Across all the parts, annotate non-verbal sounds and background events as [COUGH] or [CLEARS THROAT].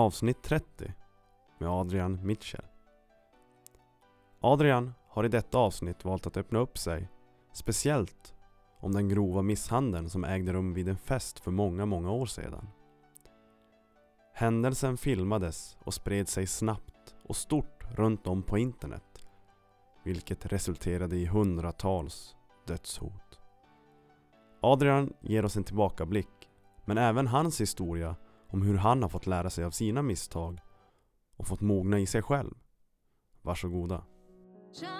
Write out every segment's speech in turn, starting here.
avsnitt 30 med Adrian Mitchell. Adrian har i detta avsnitt valt att öppna upp sig, speciellt om den grova misshandeln som ägde rum vid en fest för många, många år sedan. Händelsen filmades och spred sig snabbt och stort runt om på internet, vilket resulterade i hundratals dödshot. Adrian ger oss en tillbakablick, men även hans historia om hur han har fått lära sig av sina misstag och fått mogna i sig själv. Varsågoda. Shining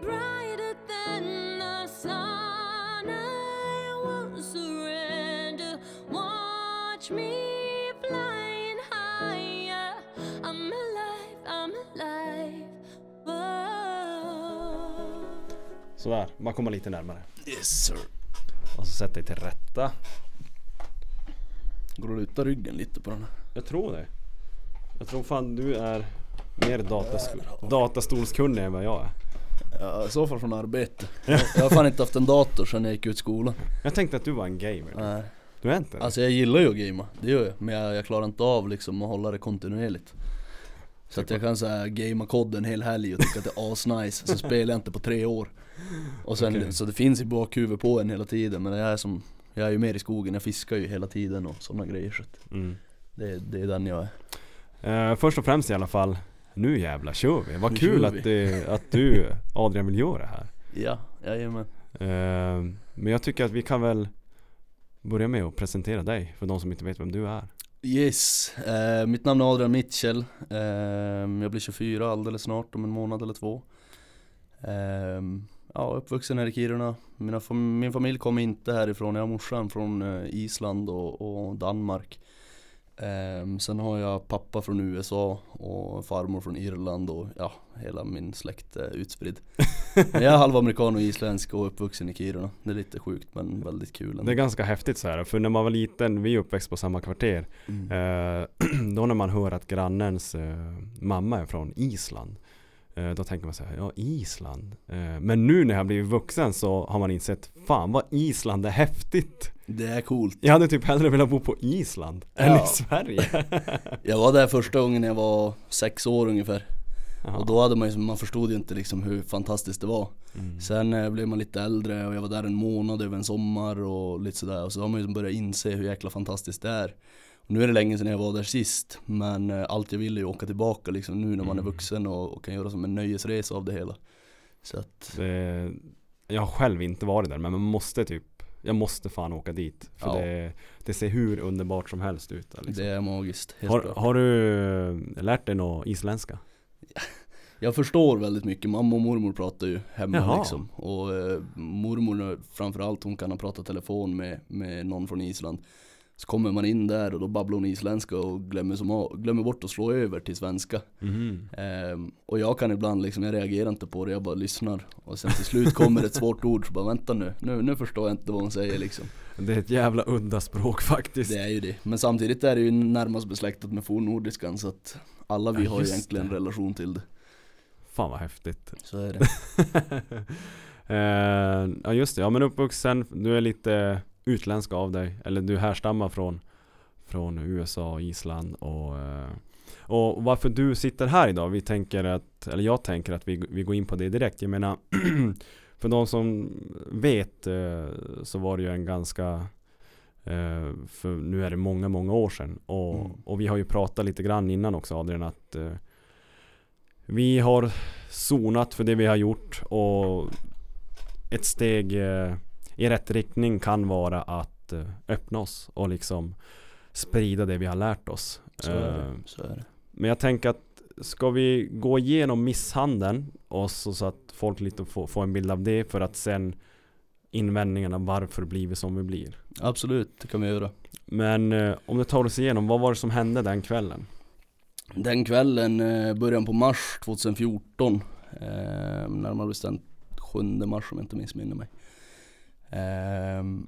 brighter than the sun, I won't surrender. Watch me flying higher. I'm alive, I'm alive. Whoa. Sådär, bara komma lite närmare. Yes sir. Och så sätt dig till rätta. Går att luta ryggen lite på den här. Jag tror det. Jag tror fan du är mer datask- datastolskunnig än vad jag är. Ja, I så fall från arbete. Jag, jag har fan inte haft en dator sedan jag gick ut skolan. Jag tänkte att du var en gamer. Nej. Du är inte det? Alltså jag gillar ju att gamea, det gör jag. Men jag, jag klarar inte av liksom att hålla det kontinuerligt. Så att jag kan säga gamea kod en hel helg och tycka att det är asnice. Sen spelar jag inte på tre år. Och sen, Okej. så det finns i bakhuvudet på en hela tiden. Men jag är som, jag är ju mer i skogen, jag fiskar ju hela tiden och sådana grejer. Så att Mm. det, det är den jag är. Eh, först och främst i alla fall, nu jävla kör vi. Vad Nu kul att, det, att du, [LAUGHS] Adrian, vill göra det här. Ja, jajamän. Eh, men jag tycker att vi kan väl börja med att presentera dig för de som inte vet vem du är. Yes, eh, mitt namn är Adrian Mitchell. Eh, jag blir 24 alldeles snart, om en månad eller två. Eh, ja, uppvuxen här i Kiruna. Mina min familj kommer inte härifrån, jag har morsan från eh, Island och, och Danmark. Eh, sen har jag pappa från USA och farmor från Irland och ja, hela min släkt är utspridd. [LAUGHS] Men jag är halvamerikan och isländsk och uppvuxen i Kiruna. Det är lite sjukt men väldigt kul ändå. Det är ganska häftigt så här, för när man var liten, vi är uppväxt på samma kvarter. Mm. Eh, [CLEARS THROAT] då när man hör att grannens eh, mamma är från Island Då tänker man så här, ja Island eh, Men nu när jag blivit vuxen så har man insett Fan vad Island är häftigt Det är coolt. Jag hade typ hellre velat bo på Island än Ja. i Sverige [LAUGHS] Jag var där första gången när jag var sex år ungefär Jaha. Och då hade man ju, man förstod ju inte liksom hur fantastiskt det var Mm. Sen eh, blev man lite äldre och jag var där en månad över en sommar och lite sådär Och så har man ju börjat inse hur jäkla fantastiskt det är Nu är det länge sedan jag var där sist Men eh, allt jag vill är ju åka tillbaka liksom nu när man är Mm. vuxen och, och kan göra som en nöjesresa av det hela Så att, det, Jag har själv inte varit där men man måste typ Jag måste fan åka dit För Ja. det, det ser hur underbart som helst ut liksom. det är magiskt, har, har du lärt dig något isländska? [LAUGHS] Jag förstår väldigt mycket, mamma och mormor pratar ju hemma Jaha. liksom Och eh, mormor framförallt hon kan ha pratat telefon med, med någon från Island Så kommer man in där och då babblar hon isländska och glömmer, som, glömmer bort att slå över till svenska. Mhm. Ehm, Och jag kan ibland liksom, jag reagerar inte på det, jag bara lyssnar. Och sen till slut kommer ett svårt ord så bara vänta nu, nu, nu förstår jag inte vad hon säger liksom. Det är ett jävla udda språk faktiskt. Det är ju det, men samtidigt är det ju närmast besläktat med fornnordiskan så att alla vi Ja, har egentligen en det. relation till det. Fan vad häftigt. Så är det. [LAUGHS] Eh, Ja just det, ja men uppvuxen, du är lite utländsk av dig Eller du härstammar från Från USA, Island och eh, Och varför du sitter här idag, vi tänker att Eller jag tänker att vi, vi går in på det direkt Jag menar [CLEARS THROAT] För de som vet eh, Så var det ju en ganska eh, För nu är det många, många år sedan och, Mm. och vi har ju pratat lite grann innan också Adrian att Vi har sonat för det vi har gjort och ett steg i rätt riktning kan vara att eh, öppna oss och liksom sprida det vi har lärt oss. Så är det, Eh, så är det Men jag tänker att ska vi gå igenom misshandeln och så, så att folk lite får, får en bild av det för att sen invändningarna varför blir vi som vi blir. Absolut, det kan vi göra Men eh, om du tar oss igenom, vad var det som hände den kvällen? Den kvällen, eh, början på mars 2014 eh, Närmare bestämt 7 mars om jag inte missminner mig Ehm,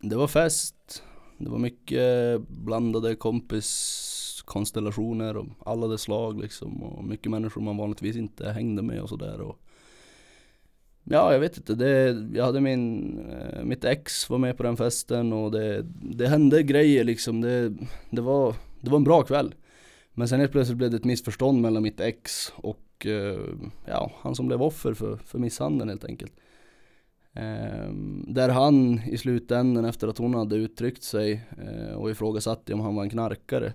det var fest Det var mycket blandade kompiskonstellationer och alla dess slag liksom och mycket människor man vanligtvis inte hängde med och sådär och ja jag vet inte, det, jag hade min, eh, mitt ex var med på den festen och det, det hände grejer liksom. Det, det, var, det var en bra kväll. Men sen helt plötsligt blev det ett missförstånd mellan mitt ex och eh, ja, han som blev offer för, för misshandeln helt enkelt. Ehm, där han i slutändan efter att hon hade uttryckt sig eh, och ifrågasatt om han var en knarkare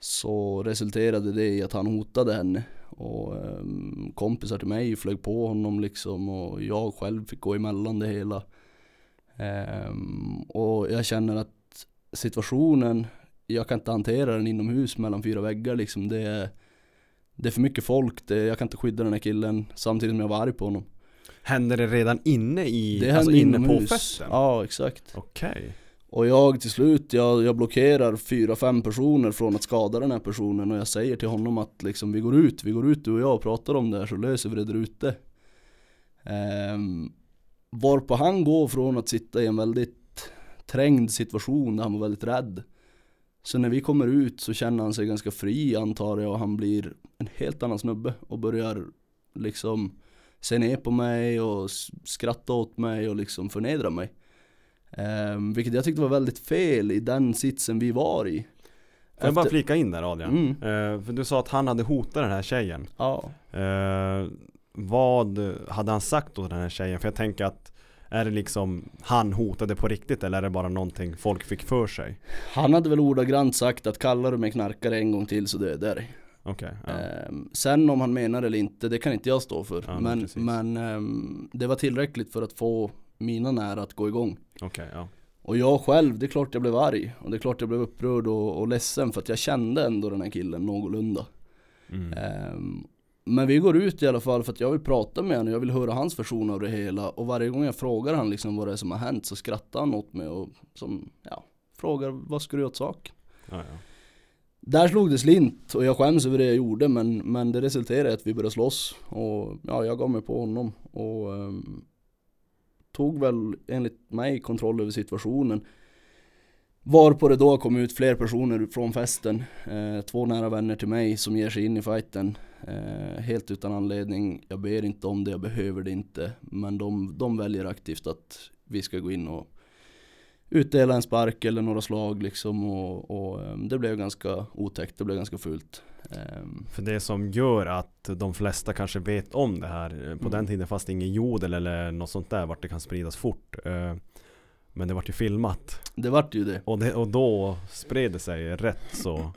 så resulterade det i att han hotade henne och ehm, kompisar till mig flög på honom liksom och jag själv fick gå emellan det hela. Ehm, och jag känner att situationen, jag kan inte hantera den inomhus mellan fyra väggar liksom. Det är, det är för mycket folk, det, jag kan inte skydda den här killen samtidigt som jag var arg på honom. Hände det redan inne i, Det alltså inne på festen? Ja, exakt. Okej. Och jag till slut, jag, jag blockerar fyra, fem personer från att skada den här personen och jag säger till honom att liksom vi går ut, vi går ut du och jag och pratar om det här så löser vi det där ute. Um, varpå han går från att sitta i en väldigt trängd situation där han var väldigt rädd. Så när vi kommer ut så känner han sig ganska fri antar jag och han blir en helt annan snubbe och börjar liksom se ner på mig och skratta åt mig och liksom förnedra mig. Um, vilket jag tyckte var väldigt fel i den sitsen vi var i. Får jag bara flika in där Adrian? Mm. Eh, för du sa att han hade hotat den här tjejen. Ja. Eh, vad hade han sagt åt den här tjejen? För jag tänker att är det liksom han hotade på riktigt eller är det bara någonting folk fick för sig? Han hade väl ordagrant sagt att kallar du mig knarkare en gång till så dödar jag dig. Ja. Ehm, sen om han menar eller inte, det kan inte jag stå för. Ja, men men ehm, det var tillräckligt för att få mina nära att gå igång. okej, ja. Och jag själv, det är klart jag blev arg. Och det är klart jag blev upprörd och, och ledsen för att jag kände ändå den här killen någorlunda. Mm. Ehm, men vi går ut i alla fall för att jag vill prata med honom och jag vill höra hans version av det hela. Och varje gång jag frågar han liksom vad det är som har hänt så skrattar han åt mig och som, ja, frågar vad ska du göra åt saken? Ja, ja. Där slog det slint och jag skäms över det jag gjorde men, men det resulterade i att vi började slåss. Och ja, jag gav mig på honom. Och ehm, tog väl enligt mig kontroll över situationen. Varpå det då kom ut fler personer från festen, eh, två nära vänner till mig som ger sig in i fighten. Eh, helt utan anledning. Jag ber inte om det, jag behöver det inte. Men de, de väljer aktivt att vi ska gå in och utdela en spark eller några slag liksom och, och ehm, det blev ganska otäckt, det blev ganska fult. Ehm, För det som gör att de flesta kanske vet om det här eh, På Mm. den tiden fanns det ingen jodel eller något sånt där vart det kan spridas fort eh, Men det vart ju filmat det vart ju det. och, det, och då spred det sig rätt så,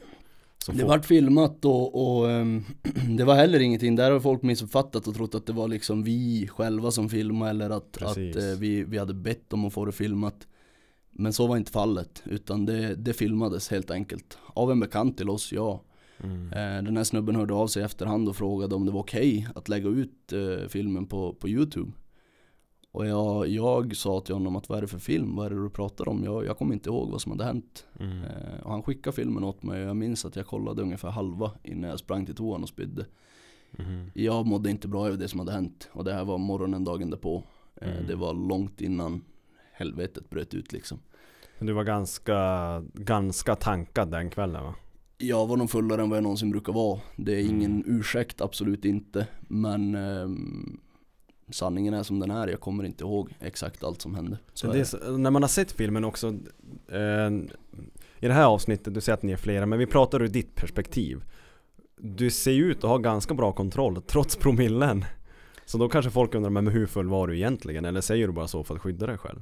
så Det vart filmat och, och ehm, [CLEARS THROAT] det var heller ingenting, där har folk missuppfattat och trott att det var liksom vi själva som filmade eller att, att eh, vi, vi hade bett om att få det filmat. Men så var inte fallet, utan det, det filmades helt enkelt. Av en bekant till oss, ja. mm. Eh, Den här snubben hörde av sig i efterhand och frågade om det var okej att lägga ut eh, filmen på, på YouTube. Och jag, jag sa till honom att vad är det för film? Vad är det du pratar om? Jag, jag kommer inte ihåg vad som hade hänt. Mm. Eh, och han skickade filmen åt mig och jag minns att jag kollade ungefär halva innan jag sprang till toan och spydde. Mhm. Jag mådde inte bra över det som hade hänt och det här var morgonen dagen därpå. Eh, Mm. Det var långt innan helvetet bröt ut liksom. Men Du var ganska, ganska tankad den kvällen va? Jag var nog fullare än vad jag någonsin brukar vara. Det är ingen Mm. ursäkt, absolut inte. Men ehm, sanningen är som den är. Jag kommer inte ihåg exakt allt som hände. Är när man har sett filmen också eh, I det här avsnittet, du säger att ni är flera, men vi pratar ur ditt perspektiv Du ser ju ut att ha ganska bra kontroll trots promillen Så då kanske folk undrar, men hur full var du egentligen? Eller säger du bara så för att skydda dig själv?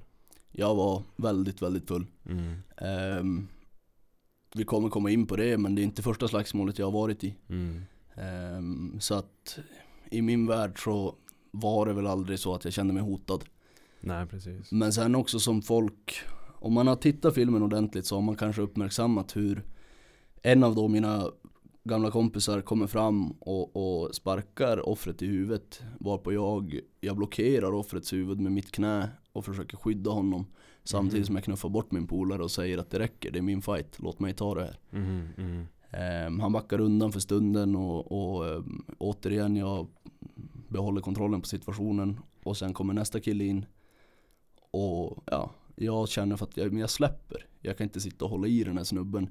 Jag var väldigt, väldigt full. Mm. Ehm, vi kommer komma in på det, men det är inte första slagsmålet jag har varit i. Mm. Ehm, så att i min värld så var det väl aldrig så att jag kände mig hotad. Nej precis Men sen också som folk, om man har tittat filmen ordentligt så har man kanske uppmärksammat hur en av då mina gamla kompisar kommer fram och, och sparkar offret i huvudet. Varpå jag, jag blockerar offrets huvud med mitt knä och försöker skydda honom. Samtidigt Mhm. som jag knuffar bort min polare och säger att det räcker, det är min fight, låt mig ta det här. mm. Mm. Ehm, han backar undan för stunden och, och ehm, återigen jag behåller kontrollen på situationen och sen kommer nästa kille in och ja, jag känner för att jag, men jag släpper. Jag kan inte sitta och hålla i den här snubben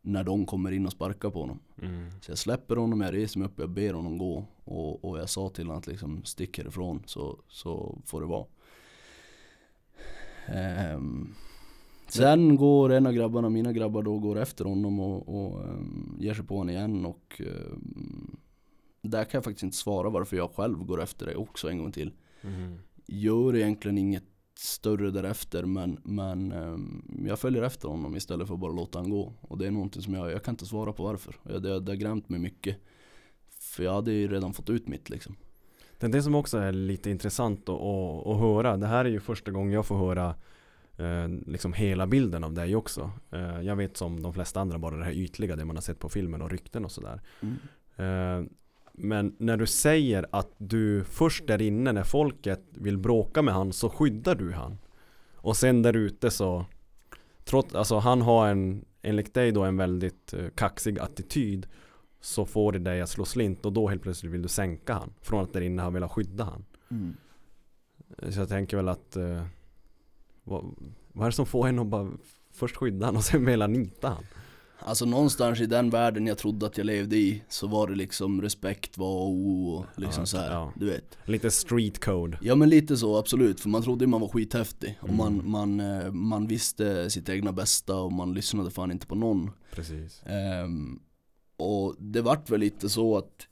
när de kommer in och sparkar på honom. Mm. Så jag släpper honom, jag reser mig upp och jag ber honom gå Och, och jag sa till honom att liksom stick härifrån så, så får det vara. Ehm, sen går en av grabbarna, mina grabbar då, går efter honom och, och ehm, ger sig på honom igen och ehm, där kan jag faktiskt inte svara varför jag själv går efter det också en gång till. Mhm. Gör egentligen inget större därefter men, men ehm, jag följer efter honom istället för att bara låta han gå. Och det är någonting som jag, jag kan inte svara på varför. Jag- Det, det har grämt mig mycket. För jag hade ju redan fått ut mitt liksom. Det är det som också är lite intressant att, att, att höra. Det här är ju första gången jag får höra eh, liksom hela bilden av dig också. Eh, jag vet som de flesta andra bara det här ytliga, det man har sett på filmen och rykten och sådär. Eh, men när du säger att du först där inne när folket vill bråka med han så skyddar du han. Och sen där ute så Trots, alltså han har en, enligt dig då en väldigt eh, kaxig attityd Så får det dig att slå slint och då helt plötsligt vill du sänka han Från att där inne har velat skydda han Mm. Så jag tänker väl att eh, vad, vad är det som får en att bara först skydda han och sen vilja nita han? Alltså någonstans i den världen jag trodde att jag levde i så var det liksom respekt var och O och liksom Ja, så här, ja. du vet. Lite street code Ja men lite så absolut, för man trodde man var skithäftig och Mm. man, man, eh, man visste sitt egna bästa och man lyssnade fan inte på någon. Precis Ehm, och det vart väl lite så att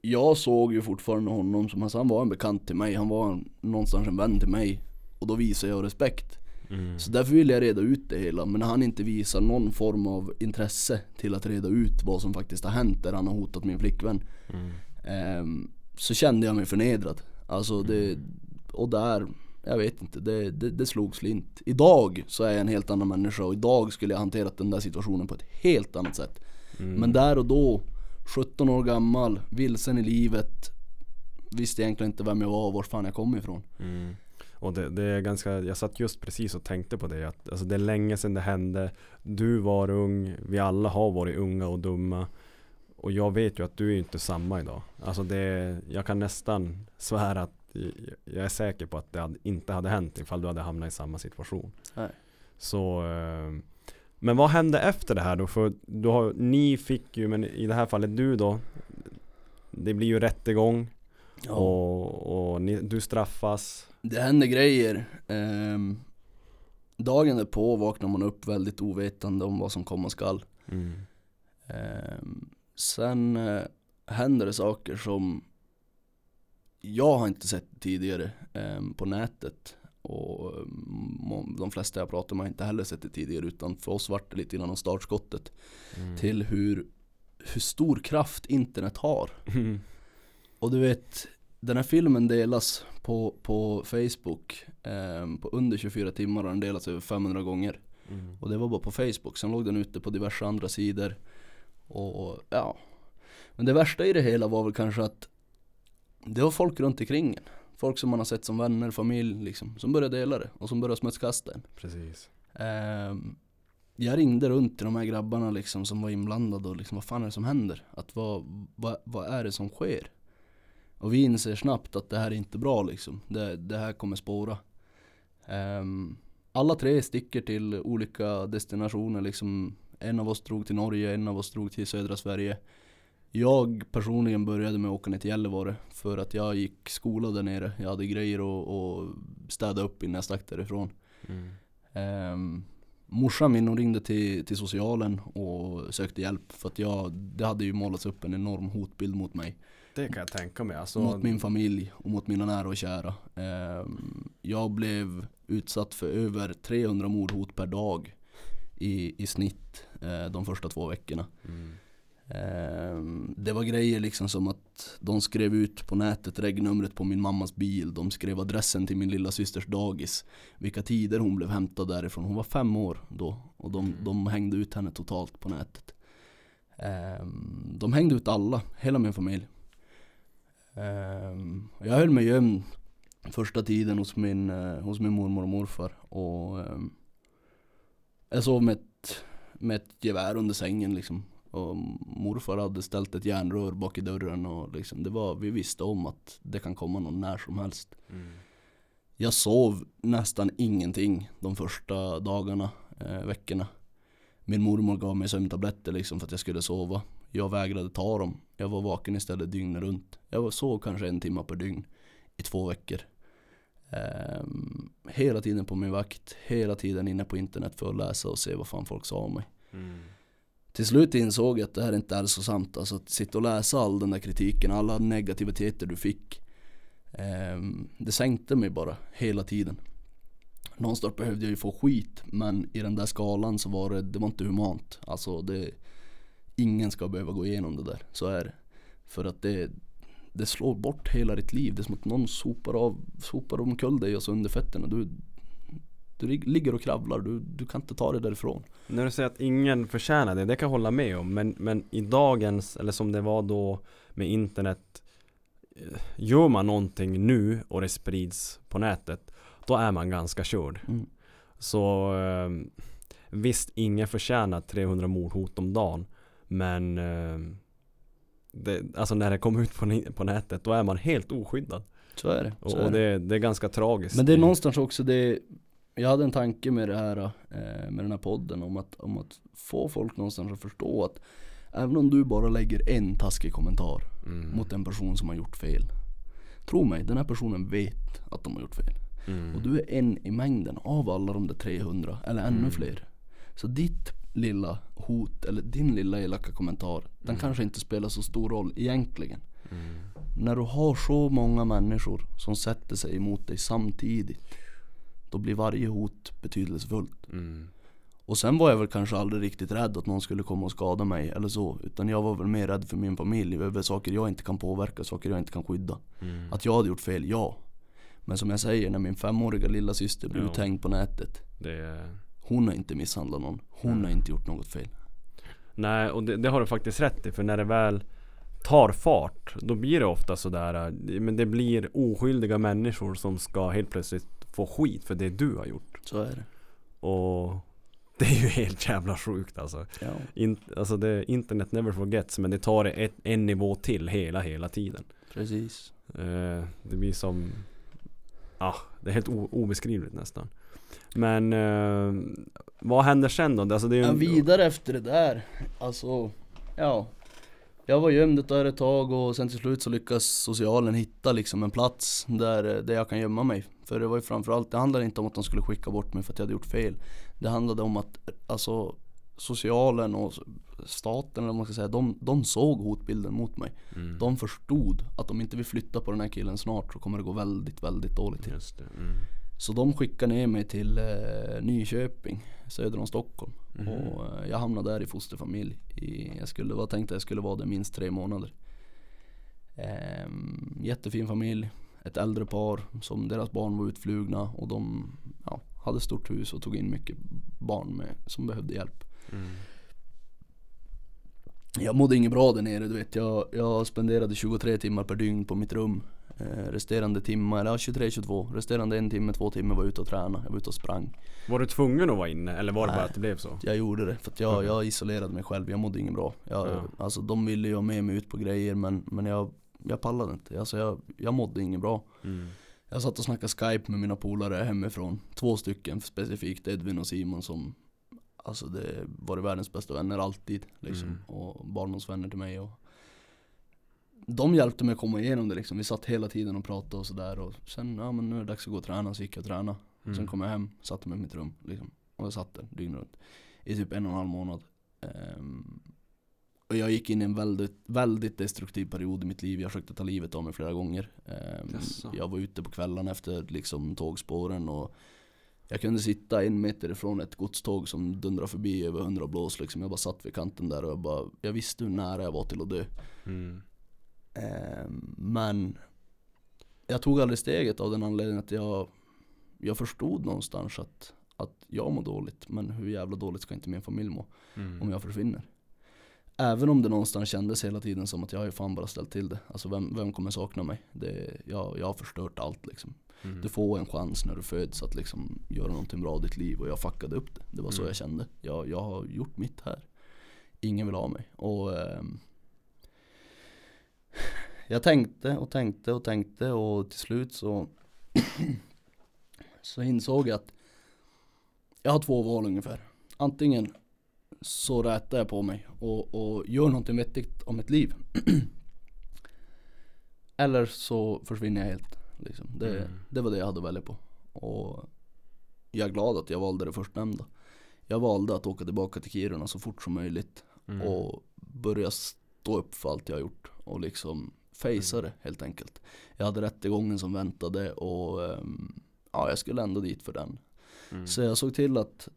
jag såg ju fortfarande honom som, alltså han var en bekant till mig, han var en, någonstans en vän till mig. Och då visade jag respekt. mm. Så därför ville jag reda ut det hela, men när han inte visar någon form av intresse till att reda ut vad som faktiskt har hänt där han har hotat min flickvän. Mm. Ehm, så kände jag mig förnedrad. Alltså det, och där, jag vet inte, det, det, det slog slint. Idag så är jag en helt annan människa och idag skulle jag hanterat den där situationen på ett helt annat sätt. Mm. Men där och då, 17 år gammal, vilsen i livet, visste egentligen inte vem jag var och var fan jag kom ifrån. Mm. Och det, det är ganska, jag satt just precis och tänkte på det att alltså det är länge sedan det hände Du var ung, vi alla har varit unga och dumma Och jag vet ju att du är inte samma idag Alltså det, jag kan nästan svära att jag- är säker på att det inte hade hänt ifall du hade hamnat i samma situation Nej. Så eh, Men vad hände efter det här då? För du har, ni fick ju, men i det här fallet du då Det blir ju rättegång och, och ni, du straffas Det händer grejer. Ehm, dagen därpå vaknar man upp väldigt ovetande om vad som komma skall. mm. Ehm, sen eh, händer det saker som jag har inte sett tidigare ehm, på nätet. Och ehm, de flesta jag pratar med har inte heller sett det tidigare utan för oss vart det lite grann startskottet Mm. till hur, hur stor kraft internet har. Mm. Och du vet, den här filmen delas på, på Facebook ehm, på under 24 timmar och den delas över 500 gånger. Mm. Och det var bara på Facebook, sen låg den ute på diverse andra sidor. Och ja. Men det värsta i det hela var väl kanske att det var folk runt omkring en. Folk som man har sett som vänner, familj liksom. Som började dela det och som började smutskasta en. Precis. Ehm, jag ringde runt till de här grabbarna liksom som var inblandade och liksom vad fan är det som händer? Att vad, vad, vad är det som sker? Och vi inser snabbt att det här är inte bra liksom. Det, det här kommer spåra. Ehm, alla tre sticker till olika destinationer liksom. En av oss drog till Norge, en av oss drog till södra Sverige. Jag personligen började med att åka ner till Gällivare för att jag gick skola där nere. Jag hade grejer och städa upp innan jag stack därifrån. Mm. Um, morsan min hon ringde till, till socialen och sökte hjälp för att jag, det hade ju målats upp en enorm hotbild mot mig. Det kan jag tänka mig. Alltså, Mot min familj och mot mina nära och kära. Ehm, jag blev utsatt för över 300 mordhot per dag i, i snitt eh, de första två veckorna. Mm. Ehm, det var grejer liksom som att de skrev ut på nätet regnumret på min mammas bil. De skrev adressen till min lilla systers dagis. Vilka tider hon blev hämtad därifrån. Hon var fem år då. Och de, Mm. de hängde ut henne totalt på nätet. Ehm, de hängde ut alla, hela min familj. Ehm, jag höll mig gömd första tiden hos min, eh, hos min mormor och morfar. Och jag sov med ett, med ett gevär under sängen liksom. Och morfar hade ställt ett järnrör bak i dörren och liksom, det var, vi visste om att det kan komma någon när som helst. Mm. Jag sov nästan ingenting de första dagarna, eh, veckorna. Min mormor gav mig sömntabletter liksom för att jag skulle sova. Jag vägrade ta dem. Jag var vaken istället dygnet runt. Jag sov kanske en timme per dygn i två veckor. Ehm, hela tiden på min vakt, hela tiden inne på internet för att läsa och se vad fan folk sa om mig. Mm. Till slut insåg jag att det här inte är så sant. Alltså att sitta och läsa all den där kritiken, alla negativiteter du fick. Eh, det sänkte mig bara hela tiden. Någonstans behövde jag ju få skit men i den där skalan så var det, det var inte humant. Alltså det, ingen ska behöva gå igenom det där, så är det. För att det, det slår bort hela ditt liv. Det är som att någon sopar av, sopar omkull dig och så under fötterna. Du, du lig- ligger och kravlar, du, du kan inte ta det därifrån. När du säger att ingen förtjänar det, det kan jag hålla med om. Men, men i dagens, eller som det var då med internet eh, Gör man någonting nu och det sprids på nätet Då är man ganska körd. Mm. Så eh, visst, ingen förtjänar 300 mordhot om dagen. Men eh, det, alltså när det kommer ut på, på nätet då är man helt oskyddad. Så är det. Och, Så och det. det, det är ganska tragiskt. Men det är någonstans också det Jag hade en tanke med det här eh, Med den här podden om att, om att få folk någonstans att förstå att Även om du bara lägger en taskig kommentar mm. mot en person som har gjort fel Tro mig, den här personen vet att de har gjort fel mm. Och du är en i mängden av alla de där 300 eller ännu Mm. fler Så ditt lilla hot eller din lilla elaka kommentar Den Mm. kanske inte spelar så stor roll egentligen Mm. när du har så många människor som sätter sig emot dig samtidigt Då blir varje hot betydelsefullt Mm. Och sen var jag väl kanske aldrig riktigt rädd att någon skulle komma och skada mig eller så Utan jag var väl mer rädd för min familj, över saker jag inte kan påverka, saker jag inte kan skydda Mm. Att jag hade gjort fel, ja Men som jag säger, när min femåriga lilla syster blev Ja. uthängd på nätet Det. Hon har inte misshandlat någon, hon har Nej. inte gjort något fel Nej, och det, det har du faktiskt rätt i för när det väl tar fart Då blir det ofta sådär äh, Men det blir oskyldiga människor som ska helt plötsligt få skit för det du har gjort Så är det Och det är ju helt jävla sjukt alltså. Ja, In, alltså det, internet never forgets men det tar ett, en nivå till hela, hela tiden. precis Eh, det blir som, ah, det är helt obeskrivligt nästan. Men eh, vad händer sen då? Alltså det är ju Ja, vidare efter det där, alltså, ja Jag var gömd där ett tag och sen till slut så lyckas socialen hitta liksom en plats där, där jag kan gömma mig För det var ju framförallt, det handlade inte om att de skulle skicka bort mig för att jag hade gjort fel Det handlade om att, alltså Socialen och staten eller vad man ska säga, de, de såg hotbilden mot mig Mm, De förstod att om inte vi flyttar på den här killen snart så kommer det gå väldigt, väldigt dåligt till. Mm. Så de skickade ner mig till eh, Nyköping, söder om Stockholm Mhm. och eh, jag hamnade där i fosterfamilj. I, jag skulle, var tänkte jag skulle vara där minst tre månader. Ehm, jättefin familj, ett äldre par som deras barn var utflugna och de ja, hade stort hus och tog in mycket barn med, som behövde hjälp. Mm. Jag mådde inget bra där nere, du vet. Jag, jag spenderade 23 timmar per dygn på mitt rum. Eh, resterande timmar, eller ja, 23-22. Resterande en timme, två timmar var jag ute och tränade. Jag var ute och sprang. Var du tvungen att vara inne eller var det bara att det blev så? Jag gjorde det för att jag, jag isolerade mig själv, jag mådde inget bra jag, Ja. Alltså de ville ju ha med mig ut på grejer men, men jag, jag pallade inte, alltså jag, jag mådde inget bra Mm. Jag satt och snackade skype med mina polare hemifrån Två stycken specifikt, Edvin och Simon som Alltså det var det världens bästa vänner alltid liksom Mm. Och barndomsvänner till mig och De hjälpte mig att komma igenom det liksom, vi satt hela tiden och pratade och sådär och sen, ja men nu är det dags att gå och träna, så gick jag och tränade Mm. Sen kom jag hem, satte mig i mitt rum liksom. Och jag satt där dygnet runt. I typ en och en halv månad. Ehm, och jag gick in i en väldigt, väldigt destruktiv period i mitt liv. Jag försökte ta livet av mig flera gånger. Jaså. jag var ute på kvällarna efter liksom tågspåren och jag kunde sitta en meter ifrån ett godståg som dundrade förbi över 100 blås liksom. Jag bara satt vid kanten där och jag bara, jag visste hur nära jag var till att dö. Mm. Ehm, men jag tog aldrig steget av den anledningen att jag, jag förstod någonstans att, att jag mår dåligt. Men hur jävla dåligt ska inte min familj må Mm. om jag försvinner? Även om det någonstans kändes hela tiden som att jag har ju fan bara ställt till det. Alltså vem, vem kommer sakna mig? Det, jag, jag har förstört allt liksom. Mm. Du får en chans när du föds att liksom göra någonting bra i ditt liv och jag fuckade upp det. Det var så Mm. jag kände. Jag, jag har gjort mitt här. Ingen vill ha mig. Och ehm, jag tänkte och tänkte och tänkte och till slut så [CLEARS THROAT] så insåg jag att jag har två val ungefär. Antingen så rätar jag på mig och, och gör någonting vettigt om mitt liv. [CLEARS THROAT] Eller så försvinner jag helt. Liksom. Det, Mm. det var det jag hade att välja på. Och jag är glad att jag valde det förstnämnda. Jag valde att åka tillbaka till Kiruna så fort som möjligt Mm. och börja stå upp för allt jag har gjort och liksom facea Mm. det helt enkelt. Jag hade rättegången som väntade och ehm, ja, jag skulle ändå dit för den. Mm. Så jag såg till att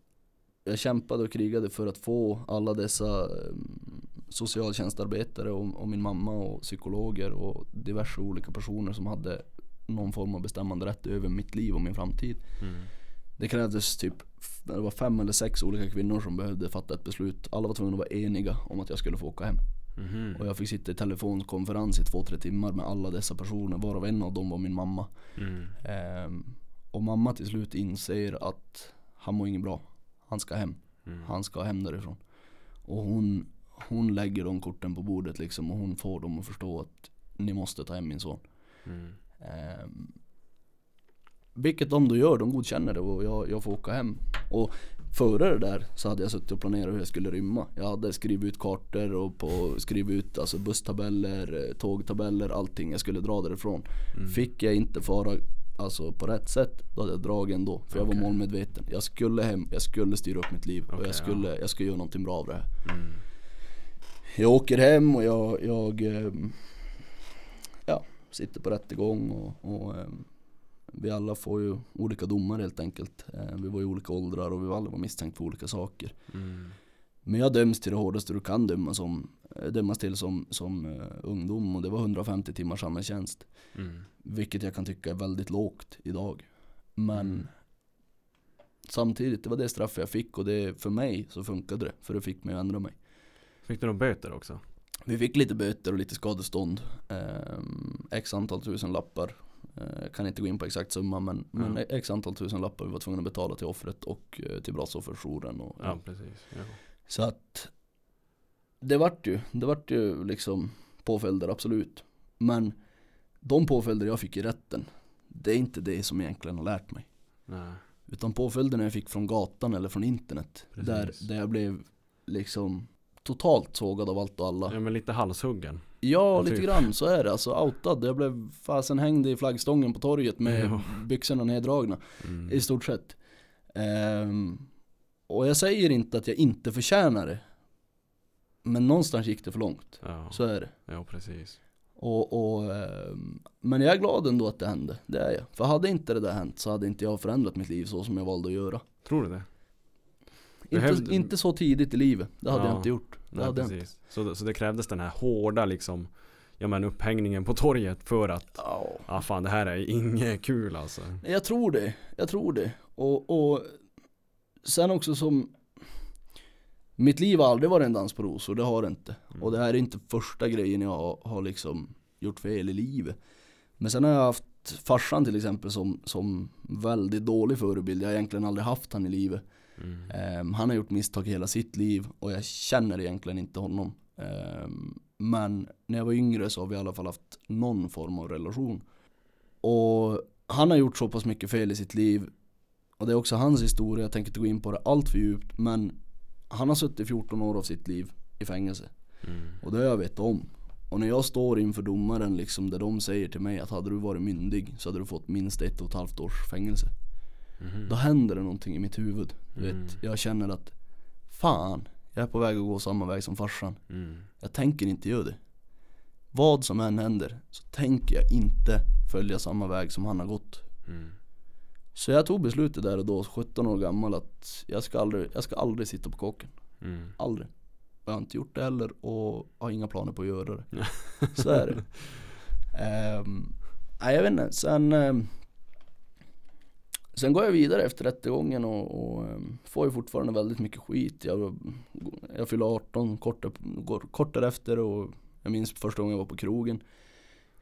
jag kämpade och krigade för att få alla dessa ehm, socialtjänstarbetare och, och min mamma och psykologer och diverse olika personer som hade någon form av bestämmande rätt över mitt liv och min framtid. Mm. Det krävdes typ, det var fem eller sex olika kvinnor som behövde fatta ett beslut. Alla var tvungna att vara eniga om att jag skulle få åka hem. Mhm. Och jag fick sitta i telefonkonferens i två, tre timmar med alla dessa personer, varav en av dem var min mamma. Mm. Ehm, och mamma till slut inser att han mår inget bra. Han ska hem. Mm. Han ska hem därifrån. Och hon, hon lägger de korten på bordet liksom och hon får dem att förstå att ni måste ta hem min son. Mm. Ehm, vilket de då gör, de godkänner det och jag, jag får åka hem. Och före det där så hade jag suttit och planerat hur jag skulle rymma. Jag hade skrivit ut kartor och på, skrivit ut alltså busstabeller, eh, tågtabeller, allting. Jag skulle dra därifrån. Mm. Fick jag inte fara alltså, på rätt sätt, då hade jag dragit ändå. För jag var målmedveten. Jag skulle hem, jag skulle styra upp mitt liv och Okej, jag skulle, jag skulle göra någonting bra av det här. Mm. Jag åker hem och jag, jag ehm, ja, sitter på rättegång och, och ehm, vi alla får ju olika domar helt enkelt. Eh, Vi var i olika åldrar och vi var alla var misstänkta för olika saker. Mm. Men jag döms till det hårdaste du kan dömas, som, eh, dömas till som, som uh, ungdom och det var 150 timmars samhällstjänst. Mm. Vilket jag kan tycka är väldigt lågt idag. Men Mm. samtidigt, det var det straff jag fick och det, för mig så funkade det. För det fick mig att ändra mig. Fick du några böter också? Vi fick lite böter och lite skadestånd. Ehm, x antal tusen lappar. Eh, kan inte gå in på exakt summa men, men Ja. x antal tusen lappar vi var tvungna att betala till offret och eh, till brottsofferjouren. Och, Ja, precis. Ja. Så att det vart ju, det vart ju liksom påföljder absolut. Men de påföljder jag fick i rätten, det är inte det som egentligen har lärt mig. Nej. Utan påföljderna jag fick från gatan eller från internet. Där, Precis. där jag blev liksom totalt sågad av allt och alla. Ja men lite halshuggen. Ja, lite typ. grann så är det. Alltså outad. Jag blev fasen hängd i flaggstången på torget med Ja. byxorna neddragna. Mm. I stort sett. Ehm, och jag säger inte att jag inte förtjänar det. Men någonstans gick det för långt. Ja. Så är det. ja, precis. Och, och, ehm, men jag är glad ändå att det hände. Det är jag. För hade inte det där hänt så hade inte jag förändrat mitt liv så som jag valde att göra. Tror du det? Inte, Behövde- inte så tidigt i livet. Det hade Ja. jag inte gjort. Det Nej, hade jag inte. precis. Så, så det krävdes den här hårda liksom Ja men upphängningen på torget för att Ja. Ja ah, fan det här är inget kul alltså Jag tror det, jag tror det. Och, och sen också som Mitt liv har aldrig varit en dans på rosor, det har det inte. Mm. Och det här är inte första grejen jag har, liksom gjort fel i livet. Men sen har jag haft farsan till exempel som, som väldigt dålig förebild. Jag har egentligen aldrig haft han i livet. mm. Ehm, han har gjort misstag hela sitt liv och jag känner egentligen inte honom. Ehm, men när jag var yngre så har vi i alla fall haft någon form av relation. Och han har gjort så pass mycket fel i sitt liv. Och det är också hans historia, jag tänker inte gå in på det allt för djupt. Men han har suttit 14 år av sitt liv i fängelse. Mm. Och det har jag vet om. Och när jag står inför domaren liksom där de säger till mig att hade du varit myndig så hade du fått minst ett och ett halvt års fängelse. Mhm. Då händer det någonting i mitt huvud. Du Mm. vet, jag känner att fan, jag är på väg att gå samma väg som farsan. Mm. Jag tänker inte göra det. Vad som än händer så tänker jag inte följa samma väg som han har gått. Så jag tog beslutet där och då, 17 år gammal, att jag ska aldrig, jag ska aldrig sitta på kåken. Mm. Aldrig. Jag har inte gjort det heller och har inga planer på att göra det. [LAUGHS] Så är det. Ehm, nej jag vet inte, sen ehm, Sen går jag vidare efter rättegången och, och ehm, får ju fortfarande väldigt mycket skit. Jag, jag fyller 18 kort, kort därefter och jag minns första gången jag var på krogen.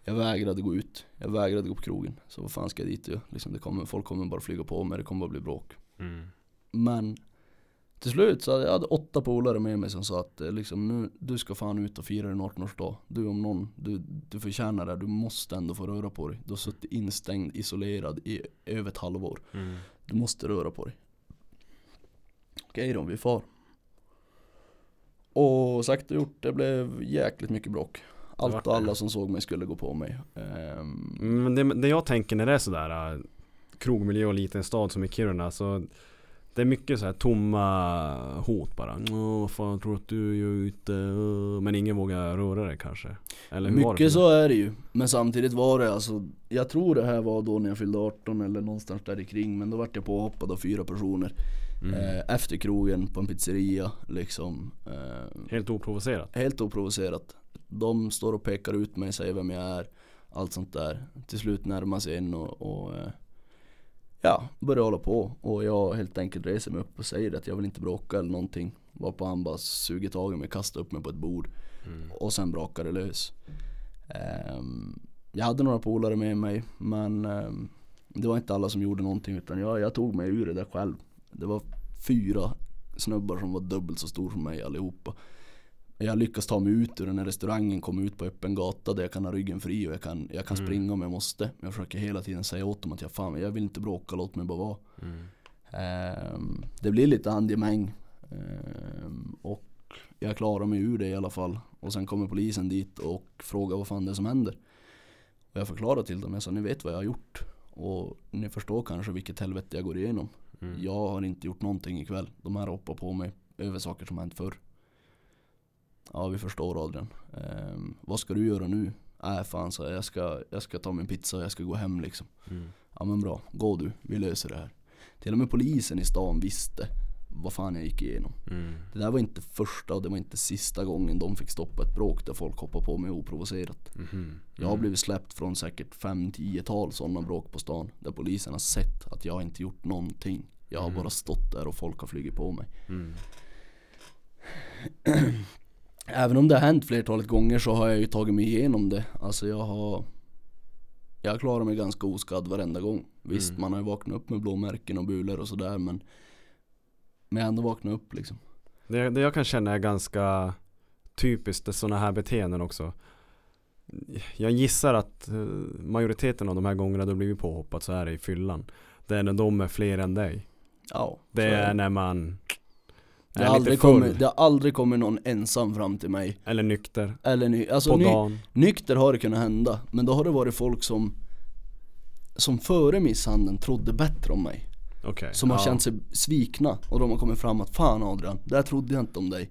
Jag vägrade gå ut. Jag vägrade gå på krogen. Så vad fan ska jag dit och liksom, det kommer, Folk kommer bara flyga på mig, det kommer bara bli bråk. Mm. Men till slut så hade jag hade åtta polare med mig som sa att eh, liksom, nu, du ska fan ut och fira din 18-årsdag. Du om någon, du, du förtjänar det. Du måste ändå få röra på dig. Du har suttit instängd, isolerad i över ett halvår. Mm. Du måste röra på dig. Okej då, vi far. Och sagt och gjort, det blev jäkligt mycket bråk. Allt och det. alla som såg mig skulle gå på mig. Ehm, Men det, det jag tänker när det är sådär äh, krogmiljö och liten stad som i Kiruna så det är mycket så här tomma hot bara. Åh, vad fan tror du att du är ute? Men ingen vågar röra dig kanske. Eller hur det Mycket för så är det ju, men samtidigt var det alltså Jag tror det här var då när jag fyllde 18 eller någonstans där i kring Men då vart jag påhoppad av fyra personer Mm. eh, Efter krogen på en pizzeria liksom eh, Helt oprovocerat. Helt oprovocerat De står och pekar ut mig, säger vem jag är Allt sånt där Till slut närmar sig in och, och eh, Ja, börjar hålla på och jag helt enkelt reser mig upp och säger att jag vill inte bråka eller någonting Varpå han bara suger tag i mig, kastar upp mig på ett bord Mm. och sen brakade det lös. Ehm, jag hade några polare med mig men ehm, det var inte alla som gjorde någonting utan jag, jag tog mig ur det där själv. Det var fyra snubbar som var dubbelt så stor som mig allihopa. Jag lyckas ta mig ut ur den här restaurangen, komma ut på öppen gata där jag kan ha ryggen fri och jag kan, jag kan Mm. springa om jag måste. Men jag försöker hela tiden säga åt dem att jag fan, jag vill inte bråka, låt mig bara vara. Mm. Ehm, det blir lite handgemäng Ehm, och jag klarar mig ur det i alla fall. Och sen kommer polisen dit och frågar vad fan det är som händer. Och jag förklarar till dem, jag sa ni vet vad jag har gjort. Och ni förstår kanske vilket helvete jag går igenom. Mm. Jag har inte gjort någonting ikväll. De här hoppar på mig över saker som hänt förr. Ja vi förstår Adrian. Ehm, vad ska du göra nu? Nej fan så jag ska, jag ska ta min pizza och jag ska gå hem liksom. Mm. Ja men bra, gå du, vi löser det här. Till och med polisen i stan visste vad fan jag gick igenom. Mm. Det där var inte första och det var inte sista gången de fick stoppa ett bråk där folk hoppade på mig oprovocerat. Mhm. Jag har blivit släppt från säkert 5-10-tal sådana bråk på stan där polisen har sett att jag inte gjort någonting. Jag har Mm. bara stått där och folk har flugit på mig. [CLEARS THROAT] [CLEARS THROAT] Även om det har hänt flertalet gånger så har jag ju tagit mig igenom det. Alltså jag har Jag klarar mig ganska oskadd varenda gång. Visst Mm. man har ju vaknat upp med blåmärken och bulor och sådär men Men jag har ändå vaknat upp liksom. Det, det jag kan känna är ganska typiskt det sådana här beteenden också. Jag gissar att eh, majoriteten av de här gångerna du blivit påhoppad så är det i fyllan. Det är när de är fler än dig. Ja. Det så är när man det, har aldrig kommit, det har aldrig kommit någon ensam fram till mig. eller nykter Eller ny, alltså på ny, dagen. Nykter har det kunnat hända, men då har det varit folk som Som före misshandeln trodde bättre om mig Okej. Som har ja. känt sig svikna och de har kommit fram att Fan Adrian, det här trodde jag inte om dig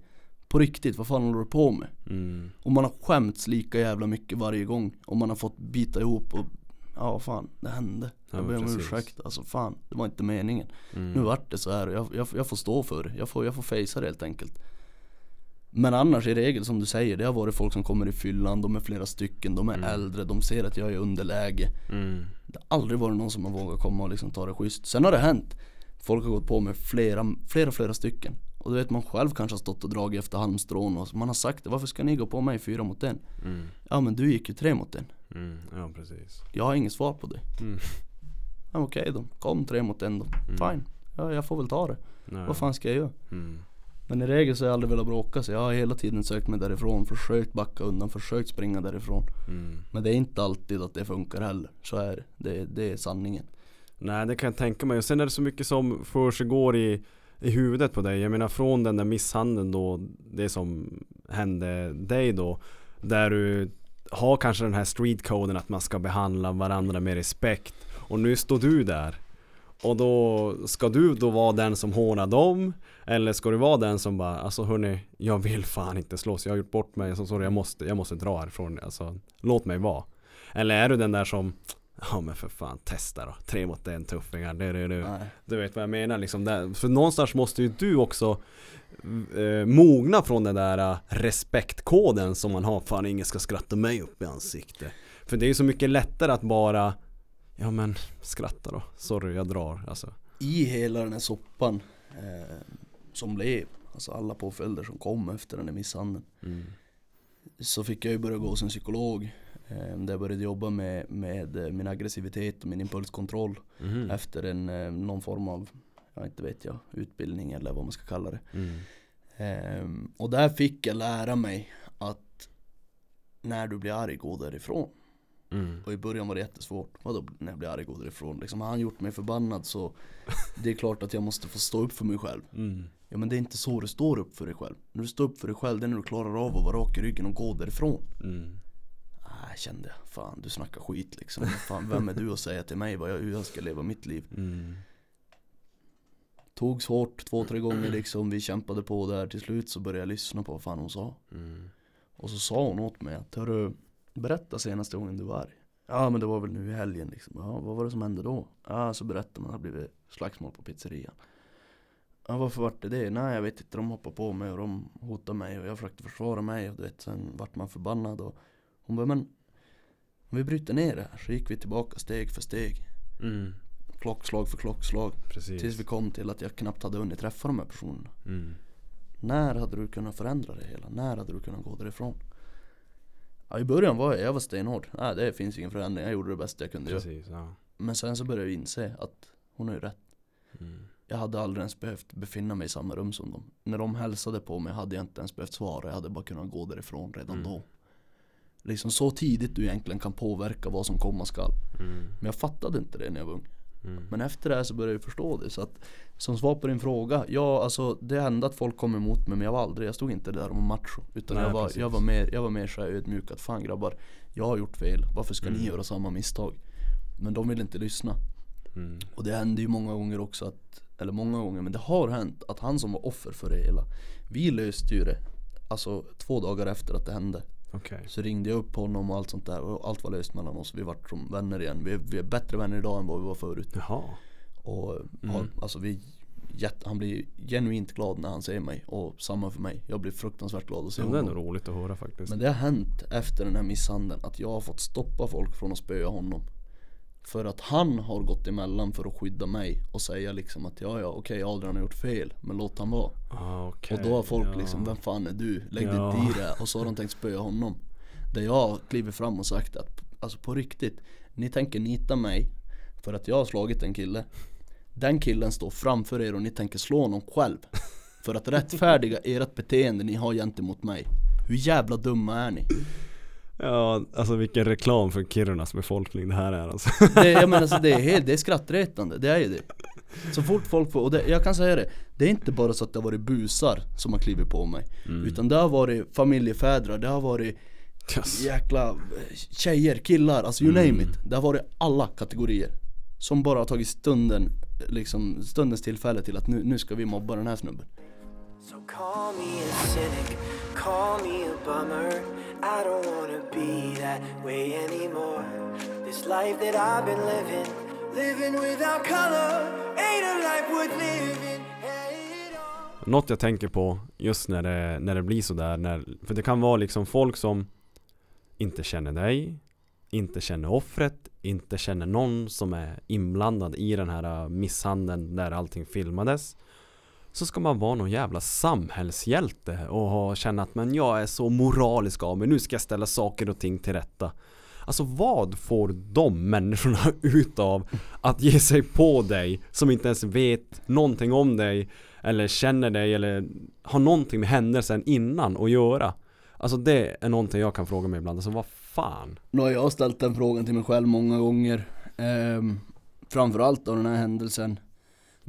På riktigt, vad fan håller du på med? Mm. Och man har skämts lika jävla mycket varje gång Och man har fått bita ihop och Ja fan, det hände. Ja, Jag ber om ursäkt, alltså fan, det var inte meningen. Mm. Nu vart det så här. Och jag, jag, jag får stå för det, jag får, jag får fejsa det helt enkelt. Men annars i regel som du säger, det har varit folk som kommer i fyllan, de är flera stycken, de är Mm. äldre, de ser att jag är i underläge. Mm. Det har aldrig varit någon som har vågat komma och liksom ta det schysst. Sen har det hänt. Folk har gått på med flera, flera, flera stycken. Och du vet man själv kanske har stått och dragit efter halmstrån och man har sagt det, varför ska ni gå på mig fyra mot en? Mm. Ja men du gick ju tre mot en Mm. Ja precis. Jag har inget svar på det Mm. ja, Okej då, kom tre mot en då, Mm. fine ja, Jag får väl ta det, Nej. vad fan ska jag göra? Mm. Men i regel så har jag aldrig velat bråka så jag har hela tiden sökt mig därifrån, försökt backa undan, försökt springa därifrån Mm. Men det är inte alltid att det funkar heller, så är det, det, det är sanningen Nej det kan jag tänka mig. Och sen är det så mycket som försiggår i, i huvudet på dig. Jag menar från den där misshandeln då, det som hände dig då. Där du har kanske den här streetcoden att man ska behandla varandra med respekt. Och nu står du där. Och då ska du då vara den som hånar dem? Eller ska du vara den som bara, alltså hörni, jag vill fan inte slåss. Jag har gjort bort mig, så sorry, jag måste, jag måste dra härifrån. Alltså, låt mig vara. Eller är du den där som Ja men för fan, testa då. Tre mot en tuffingar. Det, det. Nej. Du vet vad jag menar liksom. Där, för någonstans måste ju du också eh, mogna från den där eh, respektkoden som man har. Fan ingen ska skratta mig upp i ansiktet. För det är ju så mycket lättare att bara Ja men skratta då. Sorry jag drar. Alltså. i hela den här soppan eh, som blev, alltså alla påföljder som kom efter den här misshandeln Mm. Så fick jag ju börja gå hos en psykolog eh, Där jag började jobba med, med eh, min aggressivitet och min impulskontroll Mhm. Efter en, någon form av, ja inte vet jag, utbildning eller vad man ska kalla det Mm. Ehm, Och där fick jag lära mig att när du blir arg, gå därifrån Mm. Och i början var det jättesvårt. Vadå när jag blir arg går därifrån? Liksom, har han gjort mig förbannad så det är klart att jag måste få stå upp för mig själv. Mm. Ja men det är inte så du står upp för dig själv. När du står upp för dig själv, det är när du klarar av att vara rak i ryggen och gå därifrån. Mm. Ah, jag kände, fan du snackar skit liksom. Fan, vem är du att säga till mig vad jag, hur jag ska leva mitt liv? Mm. Togs hårt två, tre gånger liksom. Vi kämpade på där. Till slut så började jag lyssna på vad fan hon sa. Mm. Och så sa hon åt mig att, hörru, berätta senaste gången du var arg. Ja men det var väl nu i helgen liksom. Ja, vad var det som hände då? Ja, så berättade man att det blivit slagsmål på pizzerian. Ja, varför vart det det? Nej, jag vet inte. De hoppade på mig och de hotade mig och jag försökte försvara mig och du vet, sen vart man förbannad och hon bara, men om vi bryter ner det här så gick vi tillbaka steg för steg. Mm. Klockslag för klockslag. Precis. Tills vi kom till att jag knappt hade hunnit träffa de här personerna. Mm. När hade du kunnat förändra det hela? När hade du kunnat gå därifrån? Ja, I början var jag, jag var stenhård. Nej det finns ingen förändring, jag gjorde det bästa jag kunde göra. Precis, ja. Men sen så började jag inse att hon har ju rätt. Mm. Jag hade aldrig ens behövt befinna mig i samma rum som dem. När de hälsade på mig hade jag inte ens behövt svara, jag hade bara kunnat gå därifrån redan Mm. då. Liksom så tidigt du egentligen kan påverka vad som komma skall. Mm. Men jag fattade inte det när jag var ung. Mm. Men efter det här så började jag förstå det. Så att som svar på din fråga, ja alltså det hände att folk kom emot mig men jag var aldrig, jag stod inte där och var macho. Utan Nej, jag, var, precis. jag var mer, jag var mer så ödmjuk att fan grabbar, jag har gjort fel, varför ska Mm. ni göra samma misstag? Men de vill inte lyssna. Mm. Och det hände ju många gånger också att, eller många gånger, men det har hänt att han som var offer för det hela, vi löste ju det. Alltså två dagar efter att det hände. Okej. Så ringde jag upp honom och allt sånt där och allt var löst mellan oss. Vi vart som vänner igen. Vi är, vi är bättre vänner idag än vad vi var förut. Jaha. Och Mm. har, alltså vi, han blir genuint glad när han ser mig och samma för mig. Jag blir fruktansvärt glad att se Ja, det är honom. roligt att höra faktiskt. Men det har hänt efter den här misshandeln att jag har fått stoppa folk från att spöa honom. För att han har gått emellan för att skydda mig och säga liksom att ja ja okej Adrian har gjort fel men låt han vara. Ah, okej. Och då har folk ja. liksom, vem fan är du? Lägg dig Ja. inte i det. Och så har de tänkt spöa honom. Där jag klivit fram och sagt att, alltså på riktigt, ni tänker nita mig för att jag har slagit en kille. Den killen står framför er och ni tänker slå honom själv. För att rättfärdiga ert beteende ni har gentemot mig. Hur jävla dumma är ni? Ja, alltså vilken reklam för Kirunas befolkning det här är alltså. Det, jag menar, alltså, det, är helt, det är skrattretande, det är ju det. Så fort folk får, och det, jag kan säga det, det är inte bara så att det har varit busar som har klivit på mig. Mm. Utan det har varit familjefädrar, det har varit Yes. jäkla eh, tjejer, killar, alltså you Mm. name it. Det har varit alla kategorier. Som bara har tagit stunden, liksom stundens tillfälle till att nu, nu ska vi mobba den här snubben. So i don't wanna be that way anymore. This life that I've been living, living without color, ain't a life worth living. Något jag tänker på just när det, när det blir sådär, när, för det kan vara liksom folk som inte känner dig, inte känner offret, inte känner någon som är inblandad i den här äh, misshandeln där allting filmades. Så ska man vara någon jävla samhällshjälte och ha, känna att men jag är så moralisk av mig, nu ska jag ställa saker och ting till rätta. Alltså vad får de människorna [LAUGHS] ut av att ge sig på dig som inte ens vet någonting om dig eller känner dig eller har någonting med händelsen innan att göra? Alltså det är någonting jag kan fråga mig ibland, alltså vad fan? Nu har jag ställt den frågan till mig själv många gånger. eh, framförallt av den här händelsen.